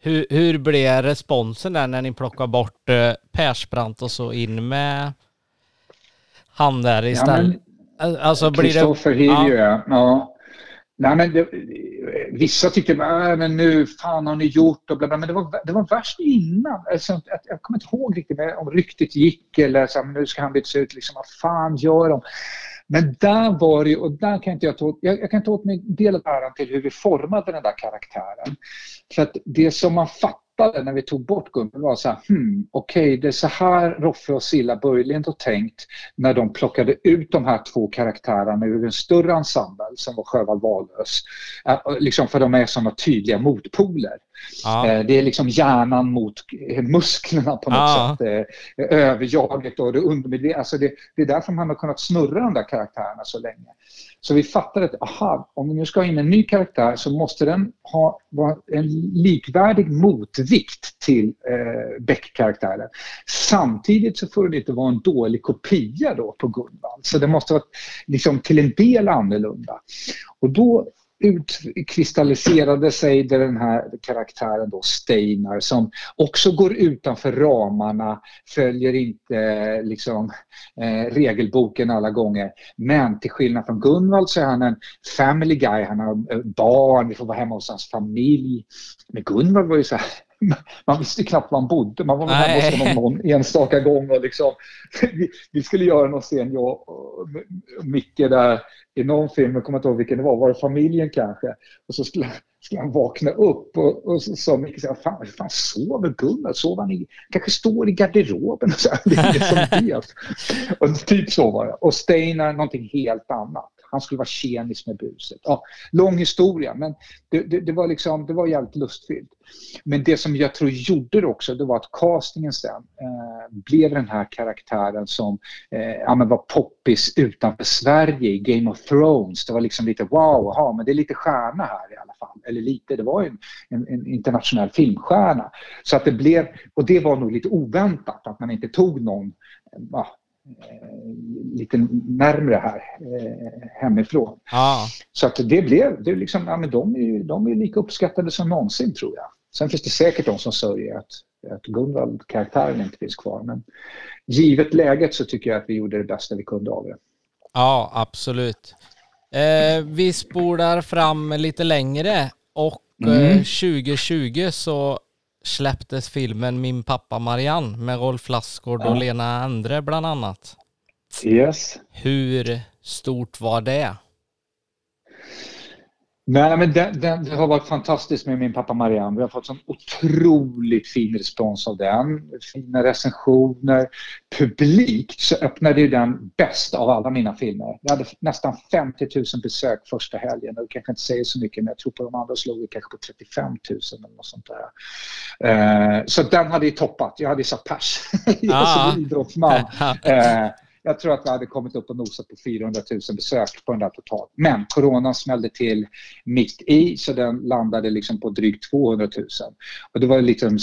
Hur, hur blev responsen där när ni plockade bort eh, Persbrandt och så in med han där istället? Ja, men, alltså blir det... Hilje, ja. ja. Nej, men det, vissa tyckte äh, nu fan har ni gjort och bla, bla men det var, det var värst innan. Alltså, jag, jag kommer inte ihåg riktigt om ryktet gick eller så, nu ska han bytas ut. Liksom, vad fan gör de? Men där var det, och där kan inte jag ta, jag, jag kan ta åt mig del av äran till hur vi formade den där karaktären. För att det som man fattade när vi tog bort Gunnel var så här, hmm, okej okay, det är så här Roffe och Silla Börjlind har tänkt när de plockade ut de här två karaktärerna ur en större ensemble som var Sjöwall Wahlöös. Äh, liksom för de är sådana tydliga motpoler. Ja. Eh, det är liksom hjärnan mot musklerna på något ja. sätt. Eh, överjaget och det undermedvetna. Alltså det, det är därför man har kunnat snurra de där karaktärerna så länge. Så vi fattade att aha, om vi nu ska ha in en ny karaktär så måste den ha en likvärdig motvikt till eh, Beck-karaktären. Samtidigt så får det inte vara en dålig kopia då på Gunvald. Så det måste vara liksom, till en del annorlunda. Och då utkristalliserade sig den här karaktären då Steinar som också går utanför ramarna, följer inte liksom, eh, regelboken alla gånger. Men till skillnad från Gunvald så är han en family guy, han har eh, barn, vi får vara hemma hos hans familj. Men Gunvald var ju så här man visste knappt var man bodde. Man var väl hemma hos honom någon enstaka gång. Och liksom, vi, vi, skulle göra någon scen, jag och Micke där i någon film, jag kommer inte ihåg vilken det var, var det familjen kanske? Och så skulle, skulle han vakna upp och, och så sa Micke så fan, fan sover Gunnar? Sover han i, kanske står i garderoben? Och så här, det är som vet. Och typ så var det. Och Steinar någonting helt annat. Han skulle vara tjenis med buset. Ja, lång historia, men det, det, det, var liksom, det var jävligt lustfyllt. Men det som jag tror gjorde det också, det var att castingen sen eh, blev den här karaktären som eh, ja, men var poppis utanför Sverige i Game of Thrones. Det var liksom lite wow, aha, men det är lite stjärna här i alla fall. Eller lite, det var en, en, en internationell filmstjärna. Så att det blev, och det var nog lite oväntat att man inte tog någon eh, ja, lite närmre här eh, hemifrån. Ah. Så att det blev, det liksom, ja, men de, är, de är lika uppskattade som någonsin tror jag. Sen finns det säkert de som sörjer att, att Gunvald-karaktären inte finns kvar. Men givet läget så tycker jag att vi gjorde det bästa vi kunde av det. Ja, absolut. Eh, vi spolar fram lite längre och mm. 2020 så släpptes filmen Min pappa Marianne med Rolf Lassgård ja. och Lena Endre bland annat. Yes. Hur stort var det? Nej, men det, det, det, har varit fantastiskt med min pappa Marianne. Vi har fått sån otroligt fin respons av den. Fina recensioner. Publikt så öppnade den bäst av alla mina filmer. Jag hade nästan 50 000 besök första helgen. Det kanske inte säger så mycket, men jag tror på de andra slog vi kanske på 35 000 eller något sånt där. Uh, så den hade ju toppat. Jag hade ju satt pers. jag är så idrottsman. Jag tror att vi hade kommit upp och nosat på 400 000 besök på den där totalt. Men coronan smällde till mitt i så den landade liksom på drygt 200 000. Och det var liksom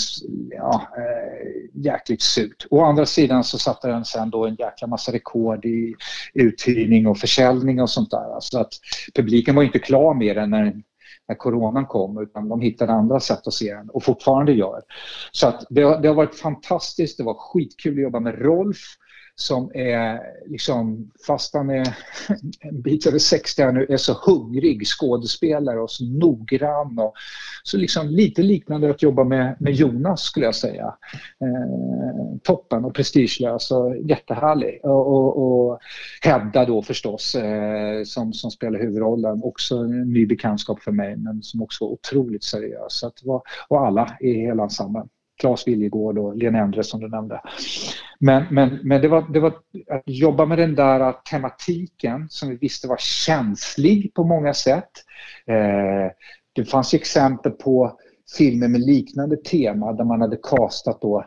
ja, äh, jäkligt surt. Å andra sidan så satte den sen då en jäkla massa rekord i uthyrning och försäljning och sånt där. Så att publiken var inte klar med den när när coronan kom utan de hittade andra sätt att se den och fortfarande gör. Så att det, det har varit fantastiskt, det var skitkul att jobba med Rolf som är, liksom, fast han är en bit över 60 nu, är så hungrig skådespelare och så noggrann. Och, så liksom lite liknande att jobba med, med Jonas skulle jag säga. Eh, toppen och prestigelös och jättehärlig. Och, och, och Hedda då förstås eh, som, som spelar huvudrollen, också en ny bekantskap för mig men som också var otroligt seriös. Så det var, och alla i hela ensemblen. Claes Viljegård och Lena Endre som du nämnde. Men, men, men det, var, det var att jobba med den där tematiken som vi visste var känslig på många sätt. Eh, det fanns exempel på filmer med liknande tema där man hade kastat då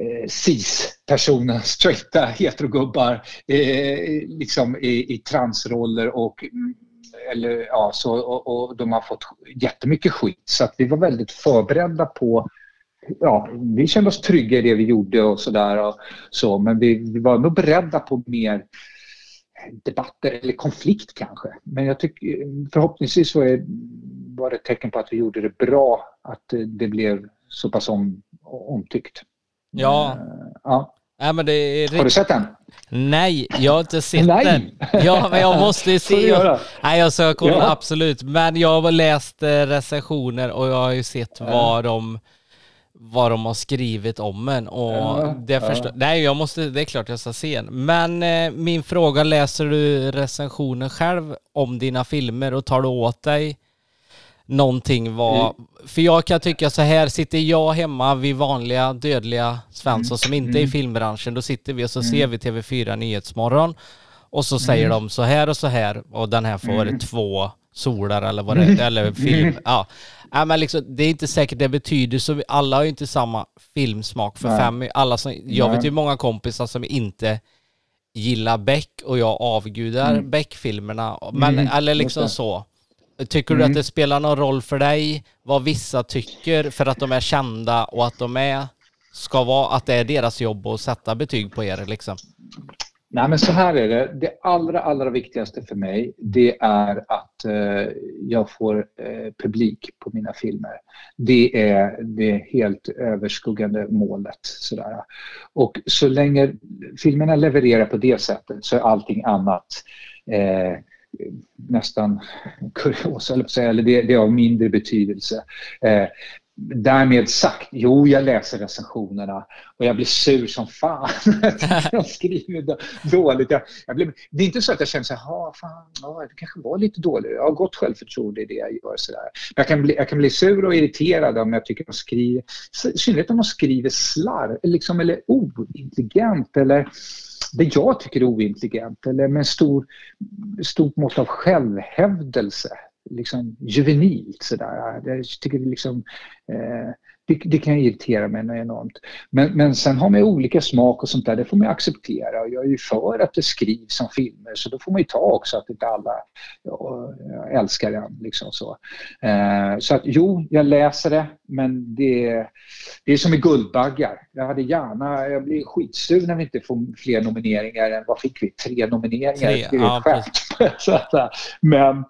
eh, cis-personer, straighta heterogubbar eh, liksom i, i transroller och eller ja, så, och, och de har fått jättemycket skit. Så att vi var väldigt förberedda på ja, vi kände oss trygga i det vi gjorde och sådär. Så, men vi, vi var nog beredda på mer debatter eller konflikt kanske. Men jag tycker förhoppningsvis var det, var det ett tecken på att vi gjorde det bra, att det blev så pass om, omtyckt. Ja. Uh, ja. Nej, men det är Har du sett den? Nej, jag har inte sett Nej. den. Ja, men jag måste se. Jag, nej, jag ska kolla ja. absolut. Men jag har läst eh, recensioner och jag har ju sett vad de vad de har skrivit om en och ja, det förstår, ja. nej jag måste, det är klart jag ska se den. Men eh, min fråga, läser du recensioner själv om dina filmer och tar du åt dig någonting vad, mm. för jag kan tycka så här, sitter jag hemma vid vanliga dödliga Svensson mm. som inte är i mm. filmbranschen, då sitter vi och så mm. ser vi TV4 Nyhetsmorgon och så säger mm. de så här och så här och den här får mm. två solar eller vad det är, eller film. Ja. Ja, men liksom, det är inte säkert det betyder så. Alla har ju inte samma filmsmak för Nej. fem. Alla som, jag Nej. vet ju många kompisar som inte gillar Beck och jag avgudar mm. Beck-filmerna. Men, mm. eller liksom så. Tycker du att mm. det spelar någon roll för dig vad vissa tycker för att de är kända och att de är, ska vara, att det är deras jobb att sätta betyg på er liksom? Nej, men så här är det. Det allra, allra viktigaste för mig det är att eh, jag får eh, publik på mina filmer. Det är det helt överskuggande målet. Sådär. Och så länge filmerna levererar på det sättet så är allting annat eh, nästan kuriosa, eller det, det är av mindre betydelse. Eh, Därmed sagt, jo jag läser recensionerna och jag blir sur som fan de skriver dåligt. Jag, jag blir, det är inte så att jag känner så här, fan, ja, det kanske var lite dåligt. Jag har gott självförtroende i det jag gör. Så där. Jag, kan bli, jag kan bli sur och irriterad om jag tycker de skriver, i synnerhet om de skriver slarv liksom, eller ointelligent eller det jag tycker är ointelligent eller med stor, stort mått av självhävdelse liksom juvenilt sådär. Jag tycker det liksom eh, det, det, kan irritera mig enormt. Men, men sen har man olika smak och sånt där, det får man acceptera. Jag är ju för att det skrivs som filmer så då får man ju ta också att inte alla älskar den. Liksom så. Eh, så att jo, jag läser det men det, det är som med Guldbaggar. Jag hade gärna, jag blir skitsur när vi inte får fler nomineringar än vad fick vi? Tre nomineringar. Tre, ja, men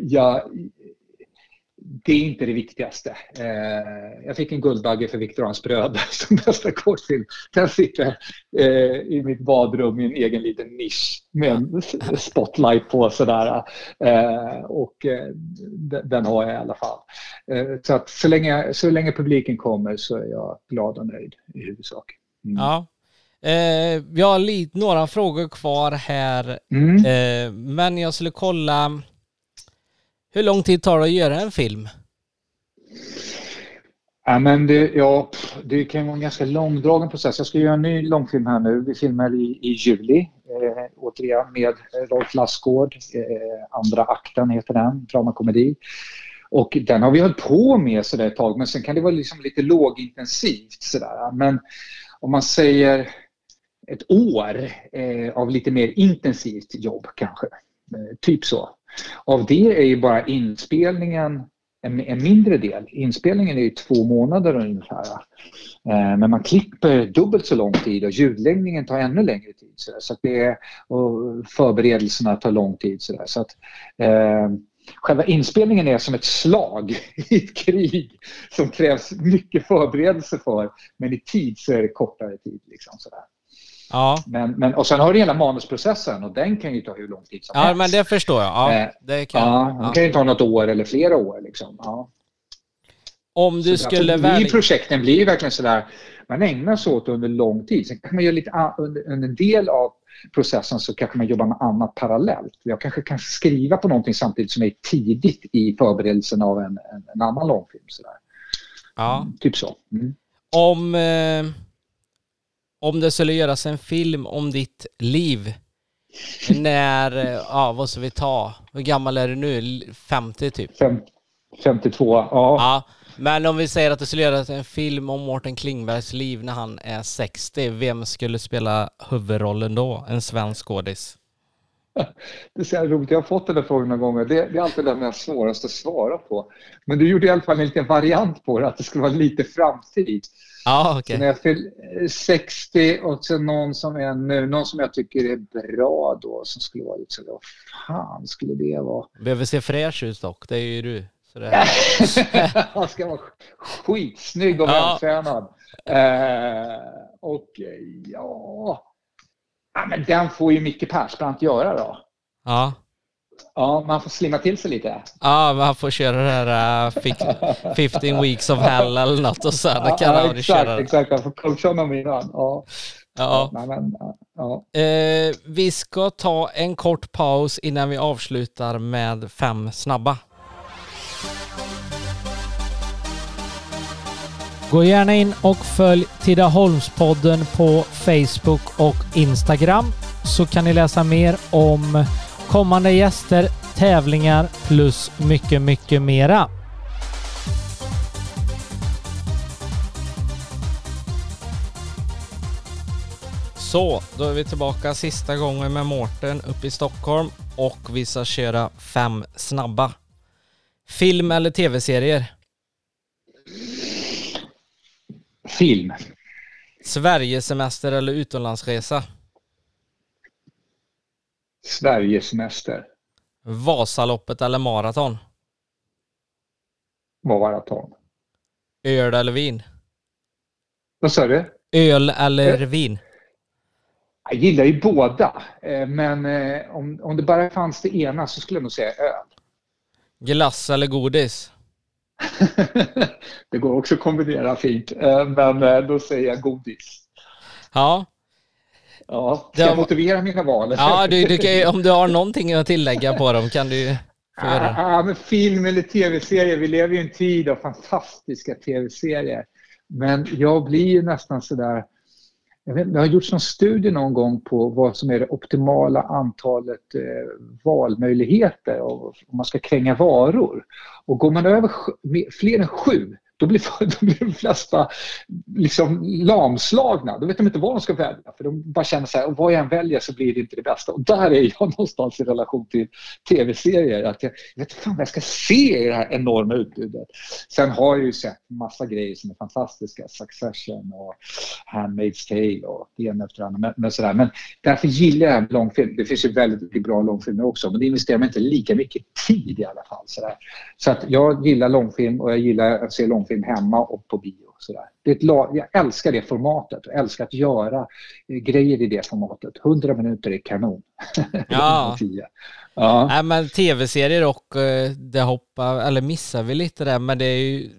ja, det är inte det viktigaste. Eh, jag fick en Guldbagge för Viktor hans bröder som bästa kortfilm. Den sitter eh, i mitt badrum i en egen liten nisch med en spotlight på sådär. Eh, och eh, den har jag i alla fall. Eh, så att så länge, så länge publiken kommer så är jag glad och nöjd i huvudsak. Mm. Ja. Eh, vi har lite, några frågor kvar här. Mm. men jag skulle kolla hur lång tid tar det att göra en film? Ja, men det, ja, det kan vara en ganska långdragen process. Jag ska göra en ny långfilm här nu. Vi filmar i, i juli, eh, återigen med Rolf Lassgård. Eh, andra akten heter den, dramakomedi. Och den har vi hållit på med sådär ett tag, men sen kan det vara liksom lite lågintensivt sådär. Men om man säger ett år eh, av lite mer intensivt jobb kanske. Eh, typ så. Av det är ju bara inspelningen en, en, mindre del. Inspelningen är ju två månader ungefär. Eh, men man klipper dubbelt så lång tid och ljudläggningen tar ännu längre tid. Så, så att det är, och förberedelserna tar lång tid. Så, så att, eh, själva inspelningen är som ett slag i ett krig som krävs mycket förberedelse för. Men i tid så är det kortare tid. Liksom, sådär. Ja. Men, men, och sen har du hela manusprocessen och den kan ju ta hur lång tid som ja, helst. Ja, men det förstår jag. Ja, eh, det kan, ja, ja. kan ju ta något år eller flera år. Liksom. Ja. Om du så skulle välja... Projekten blir ju verkligen sådär, man ägnar sig åt under lång tid. Sen kan man göra lite under, under en del av processen så kanske man jobbar med annat parallellt. Jag kanske kan skriva på någonting samtidigt som är tidigt i förberedelsen av en, en, en annan långfilm. Sådär. Ja. Mm, typ så. Mm. Om... Eh om det skulle göras en film om ditt liv, när, ja vad ska vi ta, hur gammal är du nu? 50 typ? Fem, 52, ja. ja. Men om vi säger att det skulle göras en film om Mårten Klingbergs liv när han är 60, vem skulle spela huvudrollen då? En svensk skådis? Det är så roligt, jag har fått den där frågan några gånger. Det, det är alltid den är svårast att svara på. Men du gjorde i alla fall en liten variant på det, att det skulle vara lite framtid. Ja, okay. När jag fyller 60 och sen någon som är nu, någon som jag tycker är bra då, som skulle vara lite så vad fan skulle det vara? Behöver se fräsch ut dock, det är ju du. Han ska vara skitsnygg och ja. vältränad. Eh, och ja, Ja, men den får ju Micke Persbrandt göra då. Ja. Ja, man får slimma till sig lite. Ja, man får köra det här uh, 15 weeks of hell eller något och sen ja, kan ja, exakt, köra. Exakt, jag får coacha honom innan. Ja. Ja. ja, men, ja. Eh, vi ska ta en kort paus innan vi avslutar med fem snabba. Gå gärna in och följ Tidaholmspodden på Facebook och Instagram så kan ni läsa mer om kommande gäster, tävlingar plus mycket, mycket mera. Så, då är vi tillbaka sista gången med Mårten uppe i Stockholm och vi ska köra fem snabba. Film eller tv-serier? Film. Sverigesemester eller utomlandsresa? Sverigesemester. Vasaloppet eller maraton? Maraton. Öl eller vin? Vad sa du? Öl eller Ö vin? Jag gillar ju båda, eh, men eh, om, om det bara fanns det ena så skulle jag nog säga öl. Glass eller godis? det går också att kombinera fint, eh, men då säger jag godis. Ja. Ja, ska jag motivera mina val? Ja, du, du kan, om du har någonting att tillägga på dem kan du få göra. Ja, men film eller tv-serier. Vi lever i en tid av fantastiska tv-serier. Men jag blir ju nästan sådär jag vet, det har gjorts någon studie någon gång på vad som är det optimala antalet eh, valmöjligheter om man ska kränga varor. Och går man över fler än sju då blir, då blir de flesta liksom lamslagna. Då vet de inte vad de ska välja. För de bara känner så här, vad jag än väljer så blir det inte det bästa. Och där är jag någonstans i relation till tv-serier. Att jag, jag vet inte fan vad jag ska se i det här enorma utbudet. Sen har jag ju sett massa grejer som är fantastiska. Succession och Handmaid's Tale och det ena efter det andra. Men, men, sådär. men därför gillar jag långfilm. Det finns ju väldigt mycket bra långfilmer också. Men det investerar man inte lika mycket tid i alla fall. Sådär. Så att jag gillar långfilm och jag gillar att se långfilm film hemma och på bio. Sådär. Det är ett jag älskar det formatet jag älskar att göra eh, grejer i det formatet. 100 minuter är kanon. Ja. ja. Nej, men tv-serier och eh, det hoppar, eller missar vi lite där, men det är ju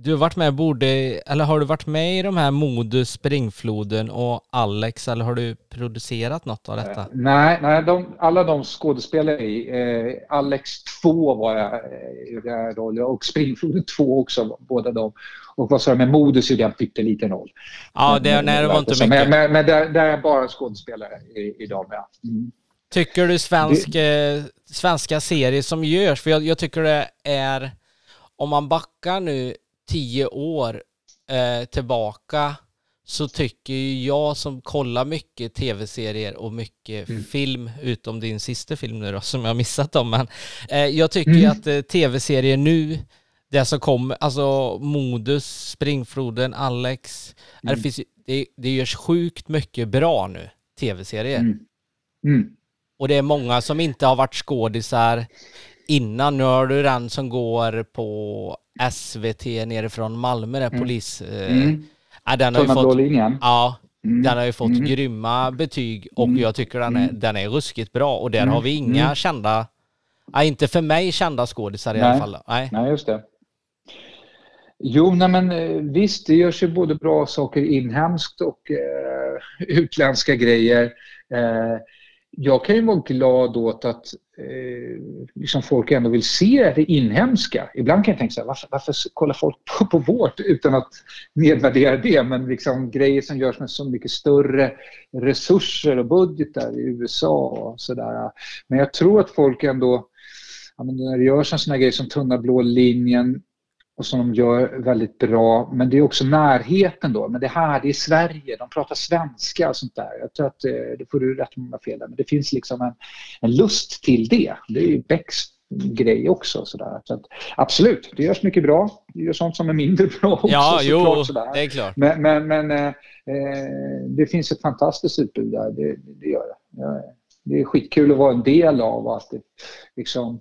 du har varit med borde, eller har du varit med i de här Modus, Springfloden och Alex eller har du producerat något av detta? Uh, nej, nej de, alla de skådespelare i. Uh, Alex 2 var jag i den rollen och Springfloden 2 också, båda de. Och vad sa du, med Modus gjorde jag en pytteliten roll. Ja, det, nej, det var inte mycket. Men, men, men där, där, är bara skådespelare idag med. Mm. Tycker du svensk. Eh, svenska serier som görs, för jag, jag tycker det är, om man backar nu tio år eh, tillbaka så tycker jag som kollar mycket tv-serier och mycket mm. film, utom din sista film nu då som jag missat om, men eh, jag tycker mm. att eh, tv-serier nu, det som kommer, alltså Modus, Springfloden, Alex, mm. det, finns, det, det görs sjukt mycket bra nu, tv-serier. Mm. mm. Och det är många som inte har varit skådisar innan. Nu har du den som går på SVT nerifrån Malmö, där mm. polis... Eh, mm. Den har ju fått, linjen. Ja, mm. den har ju fått mm. grymma betyg och mm. jag tycker den är, mm. den är ruskigt bra och där har vi inga kända, ja, inte för mig kända skådisar i nej. alla fall. Nej. nej, just det. Jo, nej men eh, visst, det görs ju både bra saker inhemskt och eh, utländska grejer. Eh, jag kan ju vara glad åt att eh, liksom folk ändå vill se det inhemska. Ibland kan jag tänka så här, varför, varför kollar folk på, på vårt utan att nedvärdera det? Men liksom grejer som görs med så mycket större resurser och budgetar i USA och sådär. Men jag tror att folk ändå, ja, när det görs en sån här grej som tunna blå linjen och som de gör väldigt bra. Men det är också närheten då. Men det här, det är Sverige, de pratar svenska och sånt där. Jag tror att, eh, det får du rätt många fel där, men det finns liksom en, en lust till det. Det är ju Becks grej också. Sådär. Så att, absolut, det görs mycket bra. Det görs sånt som är mindre bra också. Ja, jo, sådär. det är klart. Men, men, men eh, det finns ett fantastiskt utbud där, det, det gör det. Det är skitkul att vara en del av att det, liksom,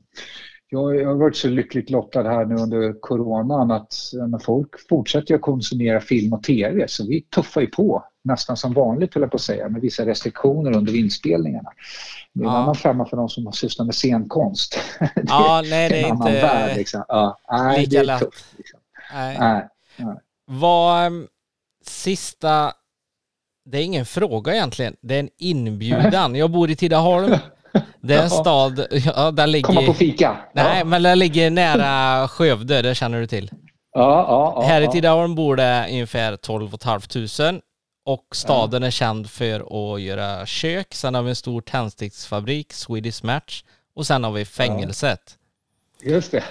jag, har varit så lyckligt lottad här nu under coronan att när folk fortsätter att konsumera film och tv så vi tuffar ju på nästan som vanligt höll jag på att säga med vissa restriktioner under inspelningarna. Det är en ja. annan femma för de som har sysslat med scenkonst. det ja, nej, det är, en annan inte värld, liksom. ja, nej, lika lätt. Tufft, liksom. nej. Nej, nej. Vad um, sista det är ingen fråga egentligen. Det är en inbjudan. Jag bor i Tidaholm. Det är en stad, ja, där ligger... Komma på fika. Nej, ja. men den ligger nära Skövde, det känner du till. Ja, ja, Här i Tidaholm bor det ungefär 12 500 och staden är känd för att göra kök. Sen har vi en stor tändsticksfabrik, Swedish Match. Och sen har vi fängelset. Just det.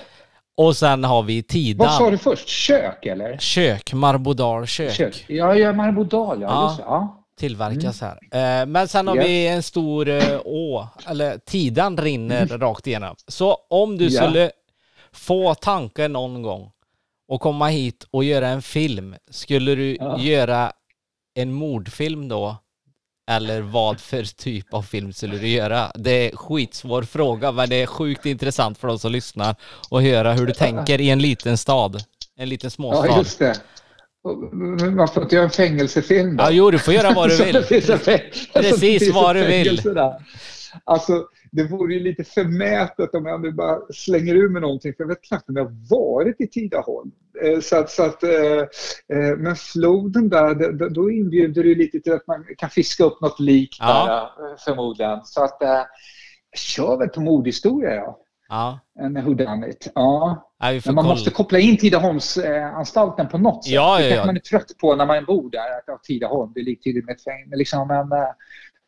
Och sen har vi Tidan. Vad sa du först? Kök eller? Kök, Marbodal kök. kök. Ja, ja Marbodal, ja. ja. Just ja tillverkas mm. här. Eh, men sen har yeah. vi en stor eh, å, eller Tidan rinner mm. rakt igenom. Så om du yeah. skulle få tanken någon gång och komma hit och göra en film, skulle du ja. göra en mordfilm då? Eller vad för typ av film skulle du göra? Det är skitsvår fråga, men det är sjukt intressant för oss som lyssnar att höra hur du tänker i en liten stad. En liten småstad. Ja, just det. Man får inte göra en fängelsefilm då. Ja, jo, du får göra vad du vill. Precis vad du vill. Alltså, det vore ju lite förmätet om jag nu bara slänger ur med någonting, för jag vet knappt om jag har varit i Tidaholm. Eh, så att, så att, eh, eh, men floden där, då inbjuder det lite till att man kan fiska upp något lik ja. där förmodligen. Så att, jag kör väl på mordhistoria ja. Ja. En whodunit. Ja. ja Men man kolla. måste koppla in Tidaholmsanstalten på något sätt. Ja, det ja, kanske man är trött på när man bor där, att Tidaholm, det är liktydigt med ett fängelse. Liksom, men eh,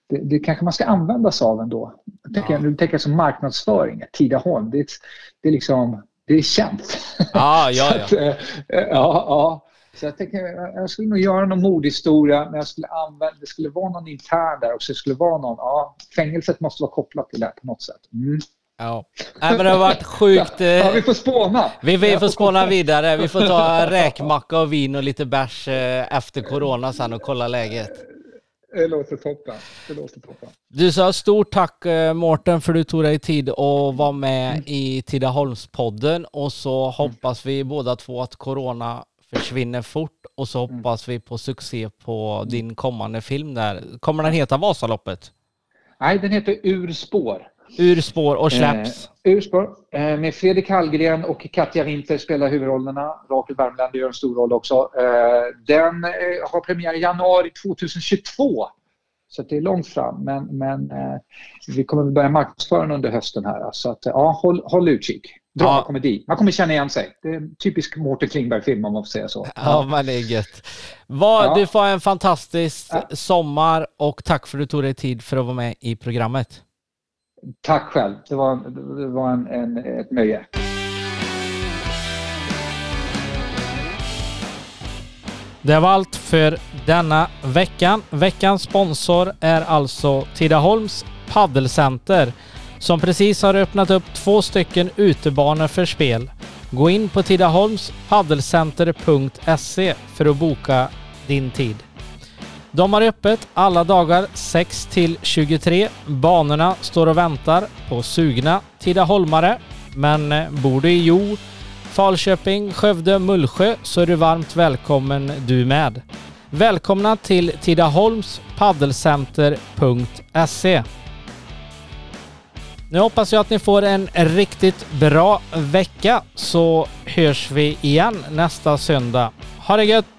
det, det kanske man ska använda sig av ändå. Jag tänker, ja. Nu tänker jag som marknadsföring, Tidaholm, det, det, är liksom, det är känt. Ja, ja, ja. att, eh, ja, ja. Så jag tänker, jag skulle nog göra någon mordhistoria, men jag skulle använda, det skulle vara någon intern där också. Det skulle vara någon, ja, fängelset måste vara kopplat till det på något sätt. Mm. Ja. Nej, men det har varit sjukt. Ja, vi får spåna. Vi, vi får spåna vidare. Vi får ta räkmacka och vin och lite bärs eh, efter corona sen och kolla läget. Det låter toppen. Det låter toppen. Du sa stort tack eh, Mårten för du tog dig tid att vara med mm. i Tidaholmspodden och så mm. hoppas vi båda två att corona försvinner fort och så mm. hoppas vi på succé på din kommande film där. Kommer den heta Vasaloppet? Nej, den heter Ur spår. Ur spår och släpps. Eh, ur spår. Eh, med Fredrik Hallgren och Katja Winter spelar huvudrollerna. Rakel Värmland gör en stor roll också. Eh, den eh, har premiär i januari 2022. Så det är långt fram, men, men eh, vi kommer börja marknadsföra den under hösten här. Så att, ja, håll, håll utkik. Dramakomedi. Ja. Man kommer känna igen sig. Det är en typisk Mårten Klingberg-film om man får säga så. Ja, ja men det är gött. Var, ja. Du får en fantastisk sommar och tack för att du tog dig tid för att vara med i programmet. Tack själv. Det var, det var en, en, ett nöje. Det var allt för denna veckan. Veckans sponsor är alltså Tidaholms Paddelcenter som precis har öppnat upp två stycken utebanor för spel. Gå in på tidaholmspaddelcenter.se för att boka din tid. De har öppet alla dagar 6 till 23. Banorna står och väntar på sugna tidaholmare. Men eh, bor du i Jo, Falköping, Skövde, Mullsjö så är du varmt välkommen du med. Välkomna till tidaholmspaddelcenter.se Nu hoppas jag att ni får en riktigt bra vecka så hörs vi igen nästa söndag. Ha det gött!